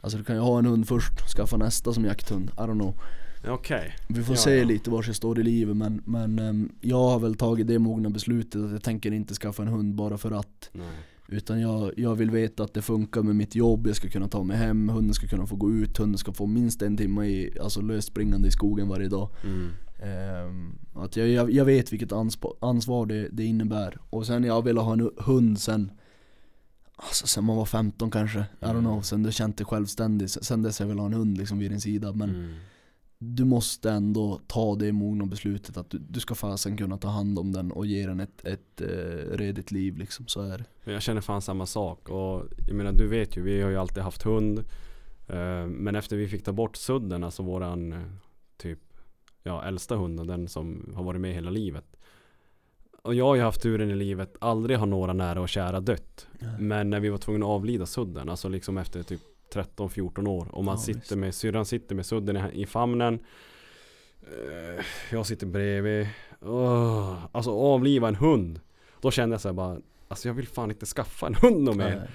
Alltså du kan ju ha en hund först, skaffa nästa som jakthund, I don't know. Okej. Vi får Ja, se ja. lite var jag står i livet men, men ehm, jag har väl tagit det mogna beslutet att jag tänker inte skaffa en hund bara för att. Nej. Utan jag, jag vill veta att det funkar med mitt jobb, jag ska kunna ta mig hem, hunden ska kunna få gå ut, hunden ska få minst en timme i, alltså löst springande i skogen varje dag. Mm. Ehm, att jag, jag, jag vet vilket ansvar, det, det innebär. Och sen jag ville ha en hund sen Alltså sen man var 15 kanske, I don't know, sen du känt dig självständig Sen dess jag vill ha en hund liksom vid din sida Men Mm. Du måste ändå ta det mogna beslutet att du, du ska fasen kunna ta hand om den och ge den ett, ett eh, redigt liv liksom, så är det. Jag känner fan samma sak. Och jag menar du vet ju, vi har ju alltid haft hund. Eh, Men efter vi fick ta bort sudden, alltså våran eh, typ Ja äldsta hunden, den som har varit med hela livet. Och jag har ju haft turen i livet, aldrig har några nära och kära dött. Men när vi var tvungna att avlida sudden, alltså liksom efter typ 13-14 år. Och man Ja, sitter visst. med, syrran sitter med sudden i, i famnen. Eh, Jag sitter bredvid. Åh, Alltså avliva en hund. Då kände jag så här bara Alltså jag vill fan inte skaffa en hund någon mer.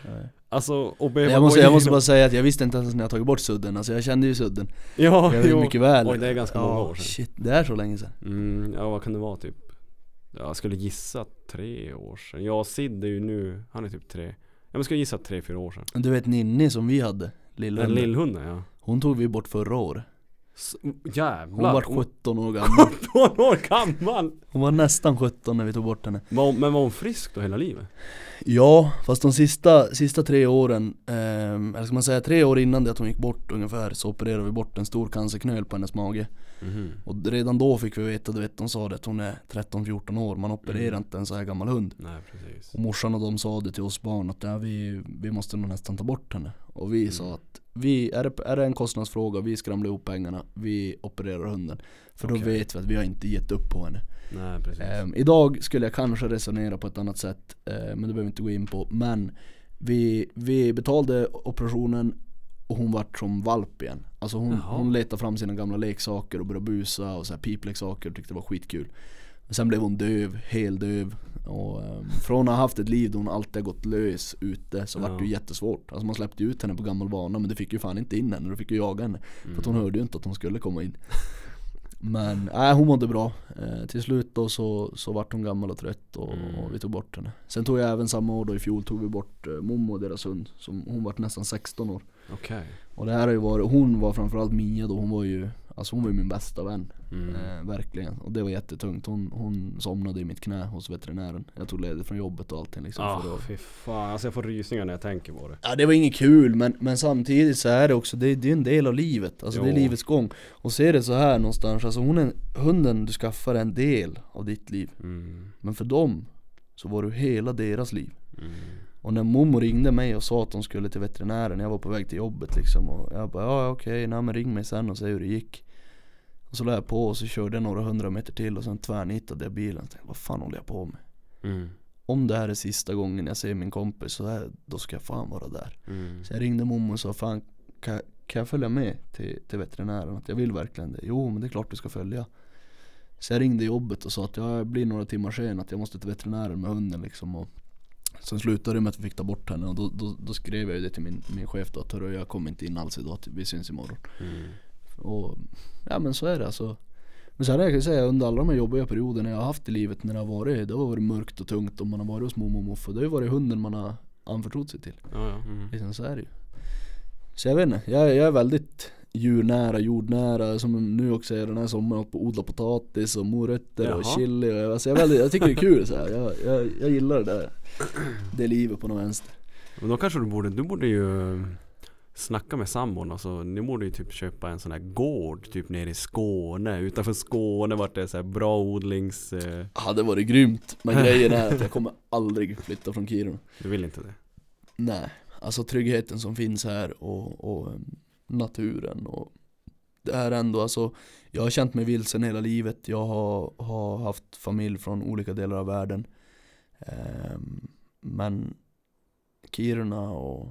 Alltså och behöva jag, måste, jag måste bara säga att jag visste inte ens när jag tagit bort sudden, alltså jag kände ju sudden. Ja, Jag jo. mycket väl. Oj det är ganska många Ja, år sedan. Shit, det är så länge sedan. Mm, Ja vad kan det vara? Typ ja, Jag skulle gissa tre år sedan. Ja Sid är ju nu, han är typ tre men skulle gissa tre, fyra år sedan? Du vet Ninni som vi hade, Den lillhunden lillhunden ja. Hon tog vi bort förra året S- Hon Jävlar! var 17 år gammal [LAUGHS] 17 år gammal! Hon var nästan 17 när vi tog bort henne Var hon- Men var hon frisk då hela livet? Ja, fast de sista, sista tre åren, eh, eller ska man säga tre år innan det att hon gick bort ungefär Så opererade vi bort en stor cancerknöl på hennes mage Mhm. Och redan då fick vi veta, du vet de sa det att hon är 13-14 år Man opererar Mm. inte en så här gammal hund Nej precis Och morsan och de sa det till oss barn att ja, vi, vi måste nog nästan ta bort henne Och vi Mm. sa att vi, är, det, är det en kostnadsfråga, vi skramlar ihop pengarna, vi opererar hunden För då Okej. vet vi att vi har inte gett upp på henne Nej Ehm, idag skulle jag kanske resonera på ett annat sätt, eh, men det behöver vi inte gå in på. Men vi, vi betalade operationen och hon vart som valp igen. Alltså hon, Jaha. hon letade fram sina gamla leksaker och började busa och så här pipleksaker och tyckte det var skitkul. Men sen blev hon döv, helt döv. Och ehm, från att ha haft ett liv där hon alltid har gått lös ute så vart det ju Ja. jättesvårt. Alltså man släppte ut henne på gammal vana men du fick ju fan inte in henne, du fick ju jaga henne. För att hon Mm. hörde ju inte att hon skulle komma in Men nej hon mådde bra eh, Till slut då så, så vart hon gammal och trött och, Mm. och vi tog bort henne Sen tog jag även samma år då i fjol tog vi bort eh, Momo och deras hund som, Hon vart nästan 16 år Okej Och det här har ju varit, hon var framförallt Mia då, hon var ju Alltså hon var ju min bästa vän. Mm. eh, Verkligen, och det var jättetungt. Hon, hon somnade i mitt knä hos veterinären. Jag tog ledigt från jobbet och allting liksom Ah, för att fy fan, alltså jag får rysningar när jag tänker på det. Ja det var inget kul men, men samtidigt så är det också, det, det är en del av livet, alltså det är Jo. livets gång. Och se det så här någonstans, alltså hon är, hunden du skaffar är en del av ditt liv. Mm. Men för dem så var du hela deras liv. Mm. Och när Momo ringde mig och sa att de skulle till veterinären, jag var på väg till jobbet liksom Och jag bara ja okej, nej men ring mig sen och säg hur det gick Och så la jag på och så körde jag några hundra meter till och sen tvärnitade jag bilen och tänkte, vad fan håller jag på med? Mm. Om det här är sista gången jag ser min kompis så här, då ska jag fan vara där Mm. Så jag ringde Momo och sa fan kan, kan jag följa med till, till veterinären? Att jag vill verkligen det. Jo men det är klart du ska följa. Så jag ringde jobbet och sa att jag blir några timmar sen att jag måste till veterinären med hunden liksom. Och sen slutade det med att vi fick ta bort henne och då, då, då skrev jag det till min, min chef då att "Hörru, jag kommer inte in alls idag, vi syns imorgon. Mm. Och ja men så är det alltså. Men sen kan jag säga under alla de här jobbiga perioderna jag har haft i livet när det har varit, det har varit mörkt och tungt och man har varit hos mormor och morfar. Det har ju varit hunden man har anförtrott sig till. Ja, ja. Mm. Liksom så är det ju. Så jag vet inte, jag, jag är väldigt djurnära, jordnära som nu också är den här sommaren på odla potatis och morötter och Jaha. chili och alltså jag, är väldigt, jag tycker det är kul så här. Jag, jag, jag gillar det där. Det livet på något vänster. Men då kanske du borde, du borde ju snacka med sambon. Alltså, ni borde ju typ köpa en sån här gård typ nere i Skåne Utanför Skåne vart det så här bra odlings... Eh, Hade varit grymt. Men grejen är att jag kommer aldrig flytta från Kiruna. Du vill inte det? Nej, alltså tryggheten som finns här och, och um, naturen och det är ändå alltså Jag har känt mig vilsen hela livet, jag har, har haft familj från olika delar av världen. Ehm, Men Kiruna och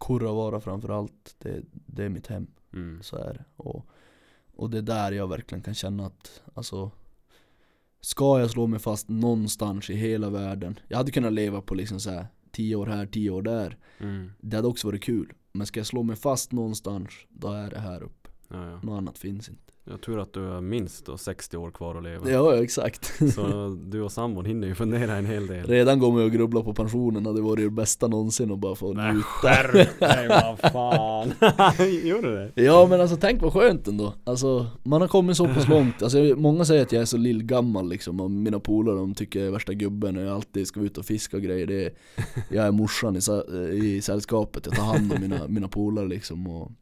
Kurravara framförallt, det, det är mitt hem, Mm. så är det. Och, och det är där jag verkligen kan känna att, alltså Ska jag slå mig fast någonstans i hela världen? Jag hade kunnat leva på liksom så här 10 år här, 10 år där. Mm. Det hade också varit kul men ska jag slå mig fast någonstans, då är det här uppe. Ja, ja. Något annat finns inte. Jag tror att du har minst då 60 år kvar att leva. Ja, exakt. [LAUGHS] Så du och sambon hinner ju fundera en hel del. Redan går man och grubblar på pensionen, hade varit det bästa någonsin att bara få Nej, njuta. skärp dig [LAUGHS] vad fan. [LAUGHS] Gjorde det? Ja men alltså tänk vad skönt ändå. Alltså man har kommit så pass långt. Alltså många säger att jag är så lillgammal liksom Och mina polare de tycker jag är värsta gubben och jag alltid ska ut och fiska och grejer. Det är, Jag är morsan i, i sällskapet, jag tar hand om mina, mina polare liksom och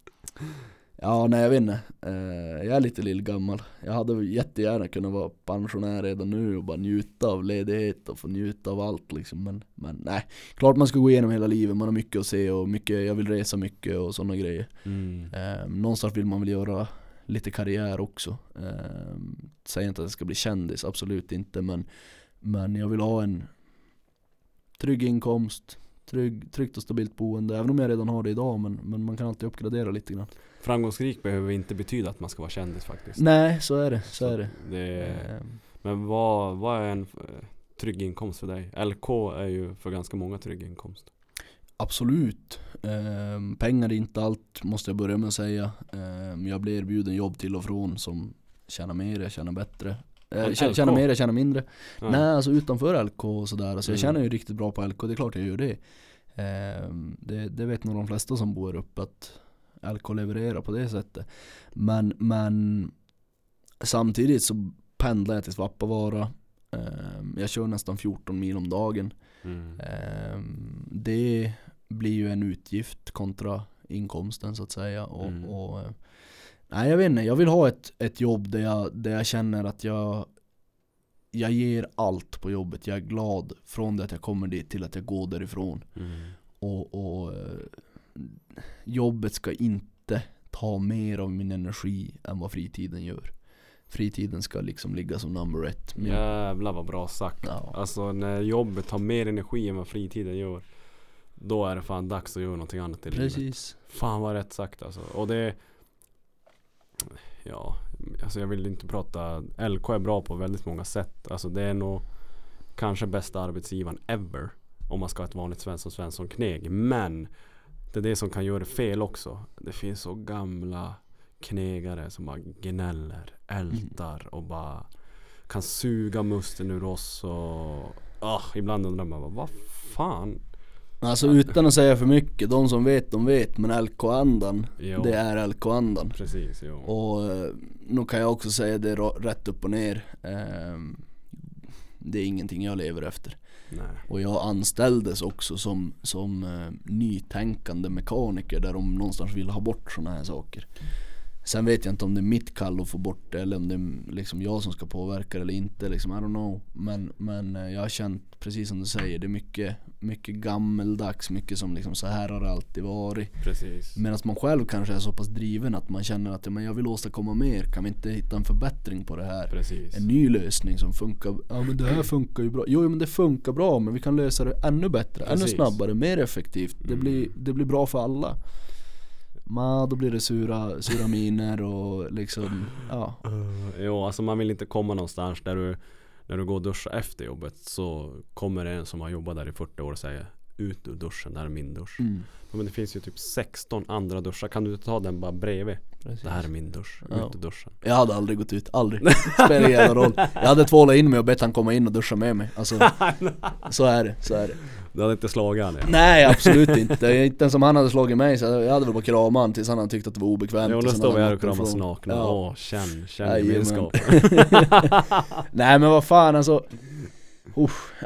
Ja nej jag vet inte, eh, jag är lite lillgammal Jag hade jättegärna kunnat vara pensionär redan nu och bara njuta av ledighet och få njuta av allt liksom Men, men nej, klart man ska gå igenom hela livet, man har mycket att se och mycket, jag vill resa mycket och sådana grejer Mm. Eh, någonstans vill man väl göra lite karriär också. Eh, säger inte att jag ska bli kändis, absolut inte. Men, men jag vill ha en trygg inkomst, trygg, tryggt och stabilt boende. Även om jag redan har det idag, men, men man kan alltid uppgradera lite grann. Framgångsrik behöver inte betyda att man ska vara kändis faktiskt Nej, så är det. Så är det. det Eh, Men vad, vad är en eh, trygg inkomst för dig? LK är ju för ganska många trygg inkomst Absolut. Eh, pengar är inte allt, måste jag börja med att säga. Eh, jag blir erbjuden jobb till och från som tjänar mer, jag tjänar bättre. Eh, Men tjä- LK? tjänar mer, jag tjänar mindre. Ja. Nej alltså utanför LK och sådär, alltså jag Mm. känner ju riktigt bra på LK, det är klart jag gör det. Ehm, det, det vet nog de flesta som bor uppe att LK levererar på det sättet. Men, men samtidigt så pendlar jag till Svappavaara. Ehm, jag kör nästan 14 mil om dagen. Mm. Ehm, det blir ju en utgift kontra inkomsten så att säga. Och, Mm. och, eh, nej jag vet inte, jag vill ha ett, ett jobb där jag, där jag känner att jag jag ger allt på jobbet, jag är glad från det att jag kommer dit till att jag går därifrån. Mm. Och, och eh, jobbet ska inte ta mer av min energi än vad fritiden gör. Fritiden ska liksom ligga som number ett. Men- Jävlar vad bra sagt. Ja. Alltså när jobbet tar mer energi än vad fritiden gör. Då är det fan dags att göra någonting annat i livet. Precis. Fan vad rätt sagt alltså. Och det Ja, alltså jag vill inte prata LK är bra på väldigt många sätt. Alltså det är nog kanske bästa arbetsgivaren ever. Om man ska ha ett vanligt Svensson Svensson kneg. Men det är det som kan göra det fel också. Det finns så gamla knegare som bara gnäller, ältar och bara kan suga musten ur oss och ah, ibland undrar man bara, vad fan? Alltså utan att säga för mycket, de som vet de vet men LK-andan, det är LK-andan. Precis, jo. Och eh, nu kan jag också säga det rätt upp och ner. Ehm, det är ingenting jag lever efter. Nej. Och jag anställdes också som, som eh, nytänkande mekaniker där de någonstans vill ha bort sådana här saker. Sen vet jag inte om det är mitt kall att få bort det eller om det är liksom jag som ska påverka det eller inte liksom, I don't know. Men, men eh, jag har känt, precis som du säger, det är mycket, mycket gammeldags, mycket som liksom så här har det alltid varit. Medan man själv kanske är så pass driven att man känner att ja, men jag vill åstadkomma mer, kan vi inte hitta en förbättring på det här? Precis. En ny lösning som funkar, ja men det här [CLEARS THROAT] funkar ju bra. Jo men det funkar bra men vi kan lösa det ännu bättre, ännu Precis. snabbare, mer effektivt. Det, Mm. blir, det blir bra för alla. Ma, då blir det sura, sura miner och liksom, ja. Uh, jo, alltså man vill inte komma någonstans där du När du går och duschar efter jobbet så kommer det en som har jobbat där i 40 år och säger ut ur duschen, det här är min dusch. Mm, men det finns ju typ 16 andra duschar, kan du ta den bara bredvid? precis. Det här är min dusch, Ja. ut ur duschen. Jag hade aldrig gått ut, aldrig. [LAUGHS] Spelar ingen roll. Jag hade tvålat in mig och bett han komma in och duscha med mig. Alltså, så är det, så är det. Du hade inte slagit han ja. Nej absolut inte, inte ens om han hade slagit mig så jag hade väl bara kramat han tills han hade tyckt att det var obekvämt Jo, nu står vi här och kramas nakna. Ja. Åh, känn, känn gemenskapen. [LAUGHS] Nej men vad fan alltså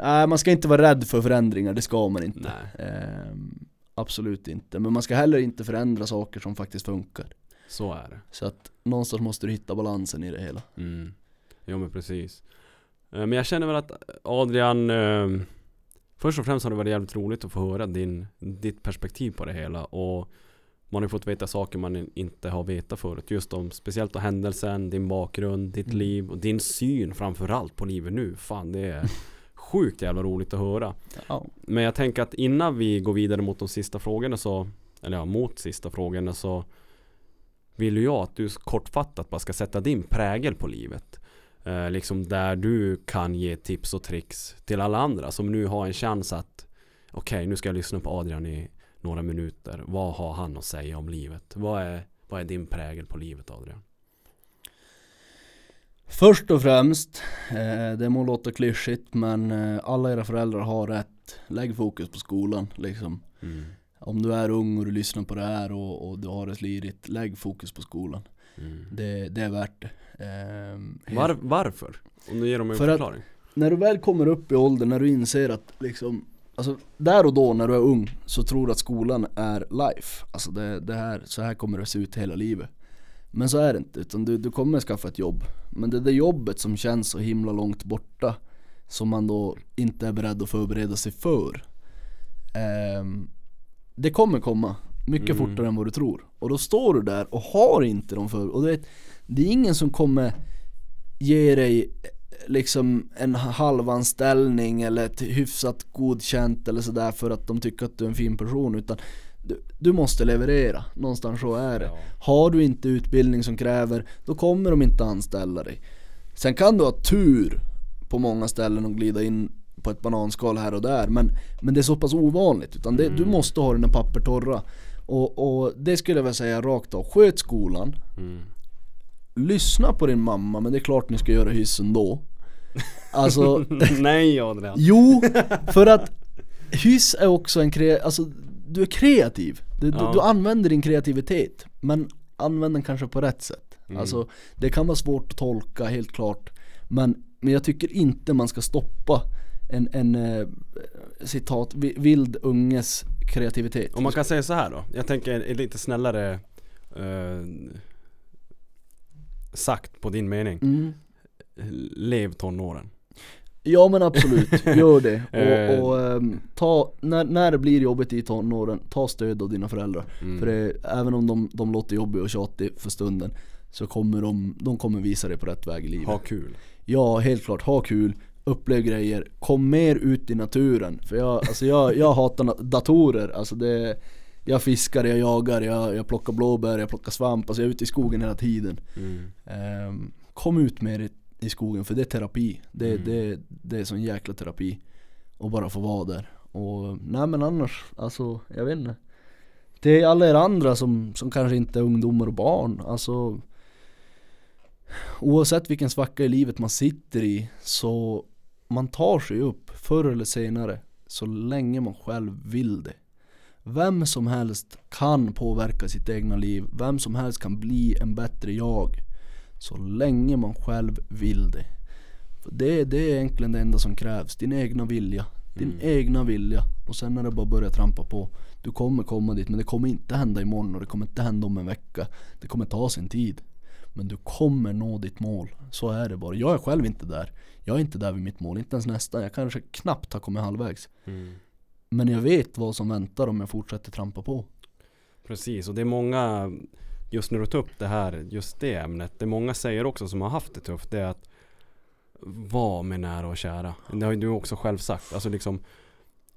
Nej, man ska inte vara rädd för förändringar, det ska man inte. Ehm, Absolut inte, men man ska heller inte förändra saker som faktiskt funkar. Så är det. Så att någonstans måste du hitta balansen i det hela. Mm. Jo men precis. Eh, Men jag känner väl att Adrian eh, Först och främst har det varit jävligt roligt att få höra din, ditt perspektiv på det hela. Och man har fått veta saker man in- inte har vetat förut. Just om speciellt om händelsen, din bakgrund, ditt Mm. liv och din syn framförallt på livet nu. Fan det är [LAUGHS] sjukt jävla roligt att höra. ja. Men jag tänker att innan vi går vidare mot de sista frågorna så Eller ja, mot sista frågorna så Vill jag att du kortfattat bara ska sätta din prägel på livet eh, Liksom där du kan ge tips och tricks till alla andra som nu har en chans att Okej, nu ska jag lyssna på Adrian i några minuter Vad har han att säga om livet? Vad är, vad är din prägel på livet Adrian? Först och främst, eh, det må låta klyschigt men eh, alla era föräldrar har rätt Lägg fokus på skolan liksom Mm. Om du är ung och du lyssnar på det här och, och du har det slirigt, lägg fokus på skolan Mm. Det, det är värt det Ehm, Var, varför? Om du ger dem en För att- förklaring När du väl kommer upp i åldern, när du inser att liksom Alltså där och då när du är ung så tror du att skolan är life. Alltså det, det här, så här kommer det se ut hela livet. Men så är det inte, utan du, du kommer skaffa ett jobb. Men det är det jobbet som känns så himla långt borta Som man då inte är beredd att förbereda sig för. Ehm, Det kommer komma mycket Mm. fortare än vad du tror. Och då står du där och har inte de för och du vet, Det är ingen som kommer ge dig liksom en halvanställning eller ett hyfsat godkänt eller sådär för att de tycker att du är en fin person utan du, du måste leverera, någonstans så är det. Ja. Har du inte utbildning som kräver, då kommer de inte anställa dig. Sen kan du ha tur på många ställen och glida in på ett bananskal här och där men, men det är så pass ovanligt utan det, du Mm. måste ha dina papper torra. Och, och det skulle jag väl säga rakt av, sköt skolan, Mm. Lyssna på din mamma men det är klart ni ska göra hyss ändå. Alltså, [LAUGHS] Nej Adrian [LAUGHS] jo, för att hyss är också en kre... alltså du är kreativ. Du, Ja. du, du använder din kreativitet, men använd den kanske på rätt sätt. Mm. Alltså, det kan vara svårt att tolka, helt klart. Men, men jag tycker inte man ska stoppa en, en eh, citat, vi- vild unges kreativitet. Om man kan säga så här då, jag tänker lite snällare eh, sagt på din mening. Mm. Lev tonåren. Ja men absolut, gör det. [LAUGHS] Eh. Och, och ehm, ta, när, när det blir jobbigt i tonåren, ta stöd av dina föräldrar. Mm. För det, även om de, de låter jobbiga och tjatiga för stunden Så kommer de, de kommer visa dig på rätt väg i livet Ha kul. Ja, helt klart, ha kul, upplev grejer, kom mer ut i naturen För jag, alltså jag, jag hatar datorer, alltså det Jag fiskar, jag jagar, jag, jag plockar blåbär, jag plockar svamp, alltså jag är ute i skogen hela tiden. Mm. Ehm, Kom ut mer i, i skogen för det är terapi. Det, Mm. det, det är sån jäkla terapi. Och bara få vara där. Och nej men annars, alltså jag vet inte. Det är alla er andra som, som kanske inte är ungdomar och barn, alltså Oavsett vilken svacka i livet man sitter i så man tar sig upp förr eller senare så länge man själv vill det. Vem som helst kan påverka sitt egna liv, vem som helst kan bli en bättre jag. Så länge man själv vill det. För det, det är egentligen det enda som krävs, din egna vilja. Din Mm. egna vilja. Och sen när det bara börjar trampa på. Du kommer komma dit men det kommer inte hända imorgon och det kommer inte hända om en vecka. Det kommer ta sin tid. Men du kommer nå ditt mål. Så är det bara. Jag är själv inte där. Jag är inte där vid mitt mål, inte ens nästan. Jag kanske knappt har kommit halvvägs. Mm. Men jag vet vad som väntar om jag fortsätter trampa på. Precis, och det är många Just när du tar upp det här, just det ämnet Det många säger också som har haft det tufft Det är att Var med nära och kära Det har ju du också själv sagt Alltså liksom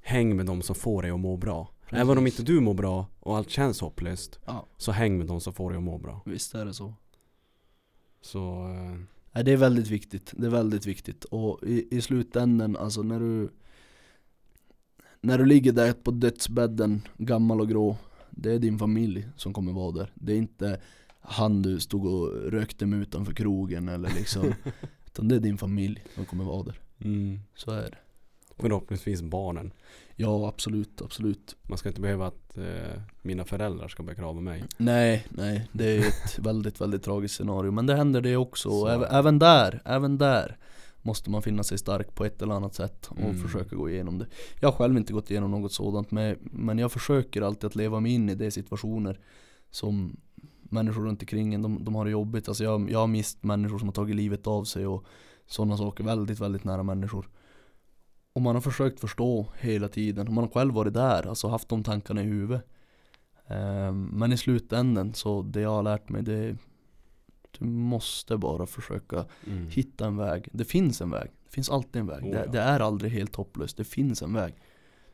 Häng med dem som får dig att må bra Även om inte du mår bra och allt känns hopplöst Ja. Så häng med dem som får dig att må bra Visst är det så. Så eh, det är väldigt viktigt. Det är väldigt viktigt. Och i, i slutändan, alltså när du När du ligger där på dödsbädden, gammal och grå Det är din familj som kommer vara där. Det är inte han du stod och rökte med utanför krogen eller liksom [LAUGHS] Utan det är din familj som kommer vara där. mm, Så är det. Förhoppningsvis barnen Ja, absolut, absolut. Man ska inte behöva att eh, mina föräldrar ska begrava mig Nej, nej, det är ett [LAUGHS] väldigt, väldigt tragiskt scenario. Men det händer det också. Även, även där, även där måste man finna sig stark på ett eller annat sätt och Mm. försöka gå igenom det. Jag har själv inte gått igenom något sådant men, men jag försöker alltid att leva mig in i de situationer som människor runt omkring en, de, de har det jobbigt. Alltså jag, jag har mist människor som har tagit livet av sig och sådana saker. Väldigt, väldigt nära människor. Och man har försökt förstå hela tiden. Man har själv varit där, alltså haft de tankarna i huvudet. Ehm, Men i slutändan så det jag har lärt mig det är Du måste bara försöka mm. hitta en väg. Det finns en väg. Det finns alltid en väg. Oh, det, ja. det är aldrig helt hopplöst. Det finns en väg.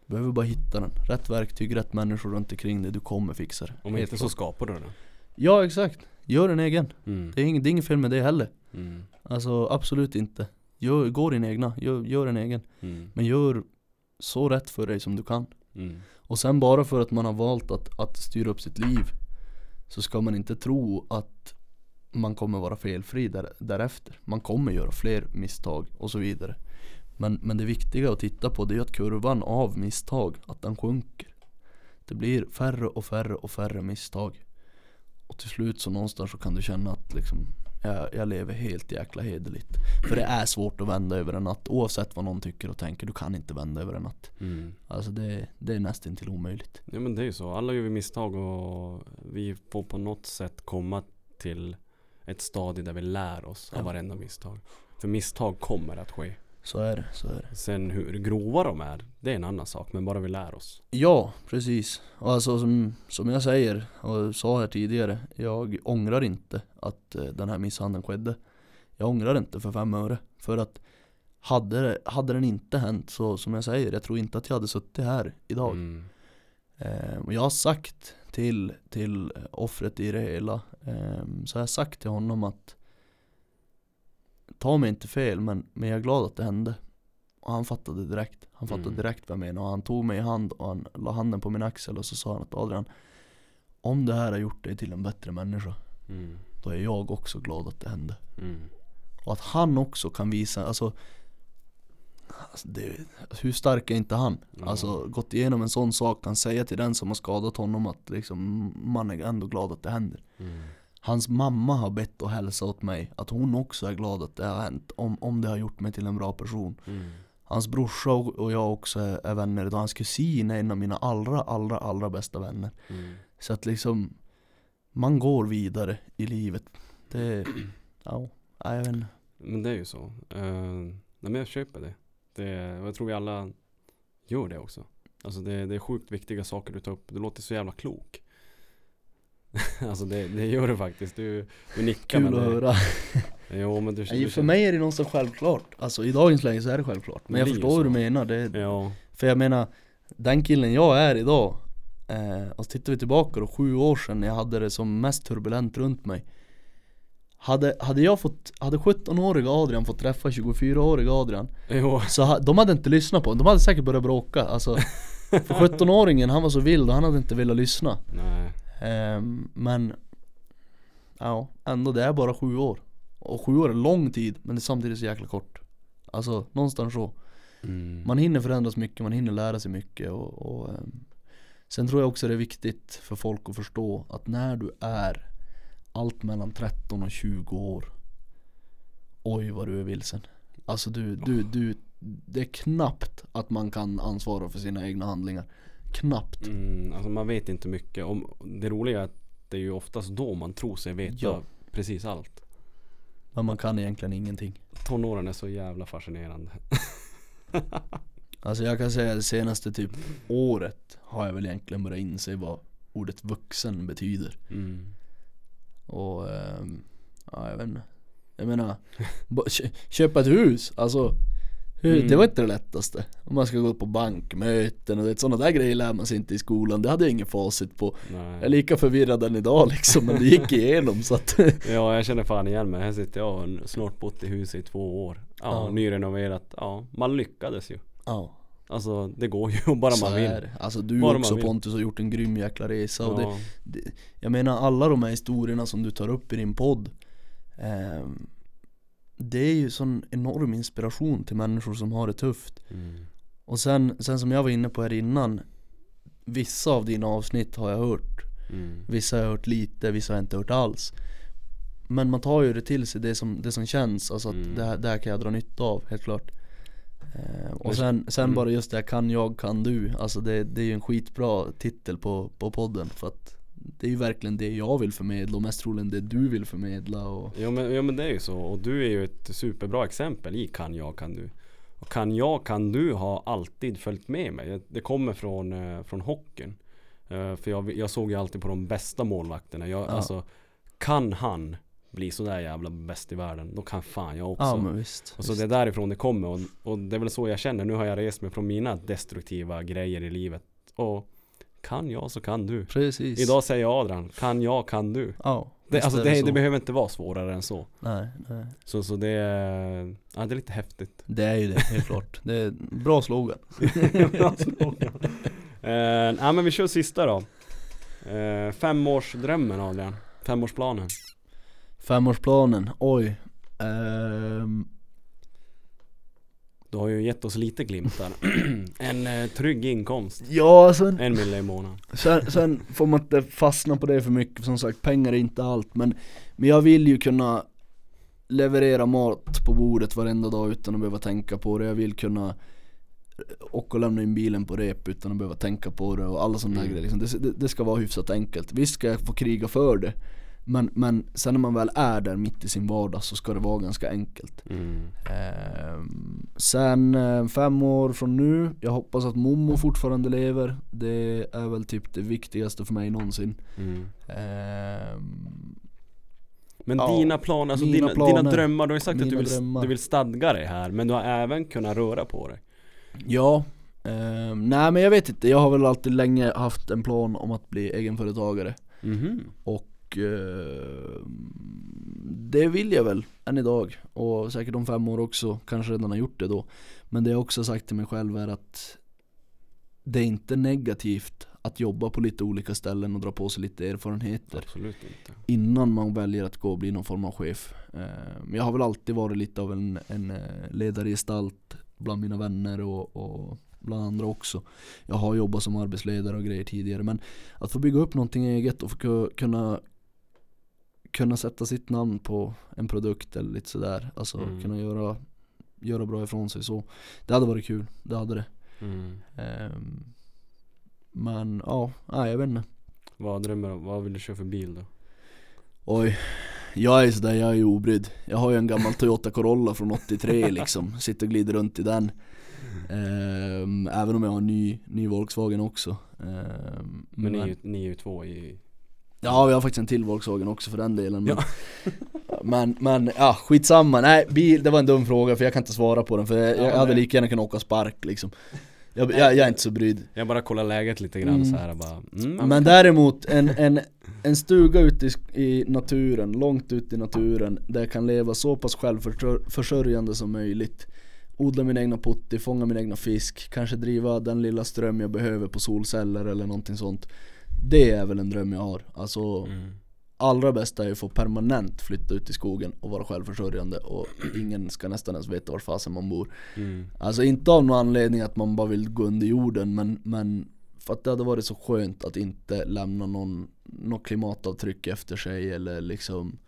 Du behöver bara hitta den. Rätt verktyg, rätt människor runt omkring dig. Du kommer fixa det. Om Helt inte så skapar du den Ja exakt. Gör en egen. mm. Det är, inget, det är inget fel med det heller. Mm. Alltså absolut inte. Gör, gå din egna. Gör, gör en egen. Mm. Men gör så rätt för dig som du kan. Mm. Och sen bara för att man har valt att, att styra upp sitt liv Så ska man inte tro att man kommer vara felfri där, därefter. Man kommer göra fler misstag och så vidare. Men, men det viktiga att titta på det är att kurvan av misstag, att den sjunker. Det blir färre och färre och färre misstag. Och till slut så någonstans så kan du känna att liksom jag, jag lever helt jäkla hederligt. För det är svårt att vända över en natt Oavsett vad någon tycker och tänker, du kan inte vända över en natt. Mm. Alltså det, det är nästan till omöjligt. Ja men det är ju så, alla gör vi misstag och vi får på något sätt komma till ett stadie där vi lär oss av varenda misstag. För misstag kommer att ske. Så är det, så är det Sen hur grova de är, det är en annan sak. Men bara vi lär oss. Ja, precis och alltså som, som jag säger och sa här tidigare Jag ångrar inte att eh, den här misshandeln skedde Jag ångrar inte för fem öre För att hade, hade den inte hänt så som jag säger Jag tror inte att jag hade suttit här idag Mm. Eh, och jag har sagt till, till offret i det hela eh, Så har jag sagt till honom att Ta mig inte fel men, men jag är glad att det hände Och han fattade direkt Han fattade Mm. direkt vad jag menade och han tog mig i hand och han la handen på min axel och så sa han att Adrian Om det här har gjort dig till en bättre människa Mm. Då är jag också glad att det hände Mm. och att han också kan visa, alltså alltså det, hur stark är inte han? Ja. Alltså gått igenom en sån sak, kan säga till den som har skadat honom att liksom, man är ändå glad att det händer. Mm. Hans mamma har bett och hälsa åt mig att hon också är glad att det har hänt, om, om det har gjort mig till en bra person. Mm. Hans brorsa och jag också är, vänner idag, hans kusin är en av mina allra, allra, allra bästa vänner. Mm. Så att liksom, man går vidare i livet. Det, [CLEARS THROAT] ja, jag vet inte. Men det är ju så. Uh, nej men jag köper det. Det. Jag tror vi alla gör det också. Alltså det, det är sjukt viktiga saker du tar upp. Du låter så jävla klok. [LAUGHS] alltså det, det gör du faktiskt. Du, du nickar Kul att det, höra. [LAUGHS] Jo men du, Nej, du för mig är det någonstans självklart. Alltså i dagens läge så är det självklart. Men jag förstår hur du menar. Det, Ja. För jag menar, den killen jag är idag, eh, och så tittar vi tillbaka då, sju år sedan när jag hade det som mest turbulent runt mig. Hade, hade jag fått, hade 17-åriga Adrian fått träffa 24-åriga Adrian Jo. Så ha, de hade inte lyssnat på honom, de hade säkert börjat bråka alltså För [LAUGHS] 17-åringen han var så vild och han hade inte velat lyssna. Ehm, Men Ja, ändå det är bara sju år Och sju år är lång tid men det är samtidigt så jäkla kort Alltså någonstans så Mm. Man hinner förändras mycket, man hinner lära sig mycket och, och ehm, Sen tror jag också det är viktigt för folk att förstå att när du är allt mellan 13 och 20 år Oj vad du är vilsen Alltså du, du, du Det är knappt att man kan ansvara för sina egna handlingar Knappt Mm, alltså man vet inte mycket. Om, det roliga är att det är ju oftast då man tror sig veta Ja. precis allt. Men man kan egentligen ingenting Tonåren är så jävla fascinerande. [LAUGHS] Alltså jag kan säga det senaste typ året har jag väl egentligen börjat inse vad ordet vuxen betyder Mm. Och ehm, ja jag vet inte Jag menar, köpa ett hus, alltså Mm. Det var inte det lättaste Om man ska gå på bankmöten och det, sådana där grejer lär man sig inte i skolan Det hade jag ingen facit på Jag är Nej. lika förvirrad än idag liksom, men det gick igenom så att [LAUGHS] Ja jag känner fan igen mig. Här sitter jag och snart bott i huset i två år. Ja, Ja. nyrenoverat. Ja, man lyckades ju. Ja, Alltså det går ju [LAUGHS] bara man vill. Alltså du Bara också. Pontus har gjort en grym jäkla resa och det, Ja. det, Jag menar alla de här historierna som du tar upp i din podd ehm, Det är ju sån enorm inspiration till människor som har det tufft Mm. Och sen, sen som jag var inne på här innan Vissa av dina avsnitt har jag hört Mm. Vissa har jag hört lite, vissa har jag inte hört alls Men man tar ju det till sig, det som, det som känns Alltså att Mm. det, här, det här kan jag dra nytta av, helt klart eh, Och Men- sen, sen mm. bara just det här, kan jag, kan du Alltså det, det är ju en skitbra titel på, på podden För att det är ju verkligen det jag vill förmedla och mest troligen det du vill förmedla och Ja men, ja men det är ju så. Och du är ju ett superbra exempel i kan jag, kan du. Och kan jag, kan du har alltid följt med mig. Det kommer från, eh, från hockeyn. Eh, för jag, jag såg ju alltid på de bästa målvakterna. Jag, Ja. Alltså, kan han bli sådär jävla bäst i världen, då kan fan jag också. Ja men visst, och så visst. det är därifrån det kommer och, och det är väl så jag känner. Nu har jag rest mig från mina destruktiva grejer i livet. Och kan jag så kan du. Precis Idag säger jag Adrian, kan jag kan du. Ja, Det, alltså det, det behöver inte vara svårare än så. Nej, nej Så, så det, är, ja, det är lite häftigt. Det är ju det, helt klart Det är bra slogan [LAUGHS] Bra slogan. eh, ja, men vi kör sista då. Eh, femårsdrömmen Adrian. Femårsplanen. Femårsplanen, oj Ehm, Du har ju gett oss lite glimtar. [CLEARS THROAT] en eh, trygg inkomst. Ja sen, En mille i månaden. sen, sen får man inte fastna på det för mycket, som sagt pengar är inte allt men Men jag vill ju kunna leverera mat på bordet varenda dag utan att behöva tänka på det Jag vill kunna och att lämna in bilen på rep utan att behöva tänka på det och alla sådana Mm. grejer liksom. det, det, det ska vara hyfsat enkelt Visst ska jag få kriga för det men, men sen när man väl är där mitt i sin vardag så ska det vara ganska enkelt Mm. Ehm, sen eh, fem år från nu, jag hoppas att Momo fortfarande lever Det är väl typ det viktigaste för mig någonsin Mm. Ehm, Men Ja, dina planer, alltså dina, dina planer. drömmar, du har ju sagt att du vill, drömmar. du vill stadga dig här Men du har även kunnat röra på dig Ja, ehm, nej men jag vet inte, jag har väl alltid länge haft en plan om att bli egenföretagare Mhm. Och ehm, det vill jag väl än idag och säkert om fem år också, kanske redan har gjort det då Men det jag också sagt till mig själv är att det är inte negativt att jobba på lite olika ställen och dra på sig lite erfarenheter Absolut inte innan man väljer att gå och bli någon form av chef. Eh, Men jag har väl alltid varit lite av en, en eh, ledargestalt bland mina vänner och, och bland andra också. Jag har jobbat som arbetsledare och grejer tidigare men att få bygga upp någonting eget och kunna kunna sätta sitt namn på en produkt eller lite sådär. Alltså Mm. kunna göra, göra bra ifrån sig så. Det hade varit kul, det hade det. Mm. Ehm, men ja, nej jag vet inte. Vad drömmer du? Vad vill du köra för bil då? Oj, jag är sådär, jag är ju obrydd. Jag har ju en gammal Toyota Corolla från 83 [LAUGHS] liksom, sitter och glider runt i den. Ehm, även om jag har en ny, ny Volkswagen också. Ehm, Men ju, ni är ju två i... Ja, vi har faktiskt en till Volkswagen också för den delen. Men, Ja. [LAUGHS] men, men ja, skitsamma. Nej, bil, det var en dum fråga för jag kan inte svara på den för jag, Ja, jag hade lika gärna kunnat åka spark liksom. Jag, jag, jag är inte så brydd. Jag bara kollar läget lite grann Mm. så här bara mm, Men däremot en, en, en stuga ute i, i naturen, långt ute i naturen Där jag kan leva så pass självförsörjande som möjligt Odla min egna putti, fånga min egna fisk Kanske driva den lilla ström jag behöver på solceller eller någonting sånt Det är väl en dröm jag har Alltså mm. allra bästa är att få permanent flytta ut i skogen och vara självförsörjande Och ingen ska nästan ens veta var fasen man bor Mm. Alltså inte av någon anledning att man bara vill gå under jorden men, men för att det hade varit så skönt att inte lämna någon, något klimatavtryck efter sig eller liksom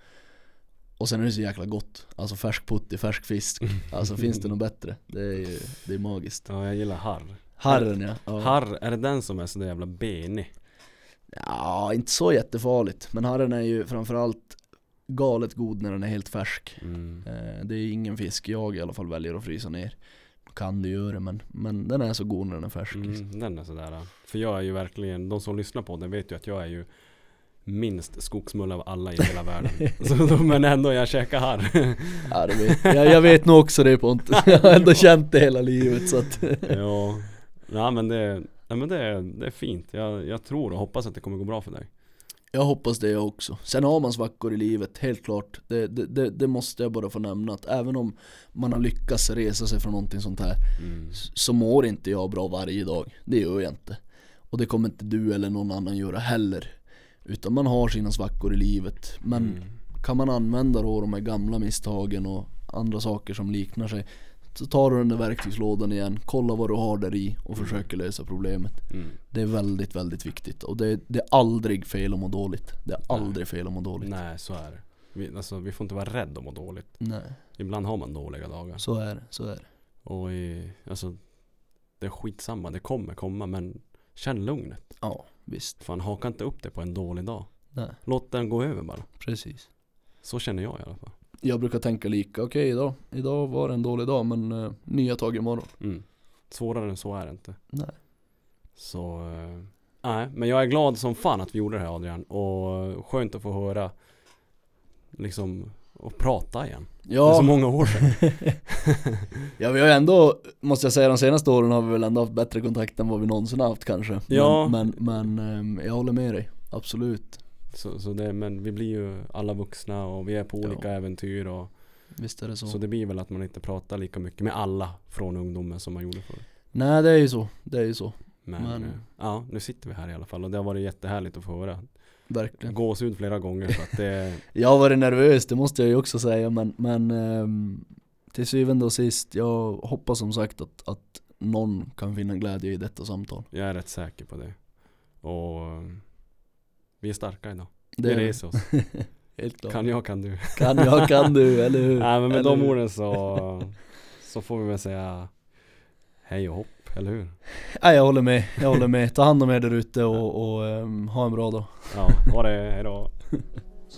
Och sen är det så jäkla gott, alltså färsk putti, färsk fisk [LAUGHS] Alltså finns det något bättre? Det är ju, det är magiskt Ja jag gillar harr Harren ja, ja. Harr, är det den som är så jävla benig? Ja inte så jättefarligt. Men harren är ju framförallt galet god när den är helt färsk. Mm. Eh, Det är ingen fisk jag i alla fall väljer att frysa ner. Kan du göra det men, men den är så god när den är färsk liksom. Mm, den är sådär. För jag är ju verkligen, de som lyssnar på den vet ju att jag är ju Minst skogsmulle av alla i hela världen. [LAUGHS] Så, Men ändå, jag käkar harr Ja, det vet, jag, jag vet nog också det Pontus, jag har ändå känt det hela livet så att Ja, ja men det, ja, men det, är, det är fint jag, jag tror och hoppas att det kommer gå bra för dig Jag hoppas det också. Sen har man svackor i livet, helt klart. Det, det, det, det måste jag bara få nämna. Att även om man har lyckats resa sig från någonting sånt här mm. så mår inte jag bra varje dag. Det gör jag inte. Och det kommer inte du eller någon annan göra heller. Utan man har sina svackor i livet. Men Mm. kan man använda då de här gamla misstagen och andra saker som liknar sig så tar du den där verktygslådan igen, kolla vad du har där i och Mm. försöker lösa problemet. Mm. Det är väldigt, väldigt viktigt och det, det är aldrig fel att må dåligt. Det är Nej. aldrig fel att må dåligt. Nej så är det vi, alltså, vi får inte vara rädda att må dåligt Nej, Ibland har man dåliga dagar så är det, så är det. Och i, alltså Det är skitsamma, det kommer komma men Känn lugnet Ja, visst. Fan haka inte upp det på en dålig dag Nej, Låt den gå över bara precis. Så känner jag i alla fall Jag brukar tänka lika, okej idag, idag var det en dålig dag men uh, nya tag imorgon. mm. Svårare än så är det inte Nej. Så eh, Nej, men jag är glad som fan att vi gjorde det här Adrian Och skönt att få höra Liksom Och prata igen Det är så Ja, många år sedan [LAUGHS] ja, vi har ju ändå, måste jag säga de senaste åren har vi väl ändå haft bättre kontakt än vad vi någonsin haft kanske. Ja. Men, men, men jag håller med dig, absolut. Så, så det, men vi blir ju alla vuxna och vi är på Ja. olika äventyr och Visst är det så. Så det blir väl att man inte pratar lika mycket med alla från ungdomen som man gjorde förr Nej det är ju så, det är ju så. Men, Men- eh, ja, nu sitter vi här i alla fall och det har varit jättehärligt att få höra Verkligen. Gåshud flera gånger så att det [LAUGHS] Jag har varit nervös, det måste jag ju också säga men, men ehm, till syvende och sist, jag hoppas som sagt att, att någon kan finna glädje i detta samtal. Jag är rätt säker på det Och Vi är starka idag Det Vi är reser oss [LAUGHS] helt klart. Kan jag kan du Kan jag, kan du, eller hur? Nej men med Eller de hur? orden så Så får vi väl säga Hej och hopp, eller hur? Nej jag håller med, jag håller med. Ta hand om er där ute och, och ehm, ha en bra dag. Ja, ha det, hejdå [LAUGHS]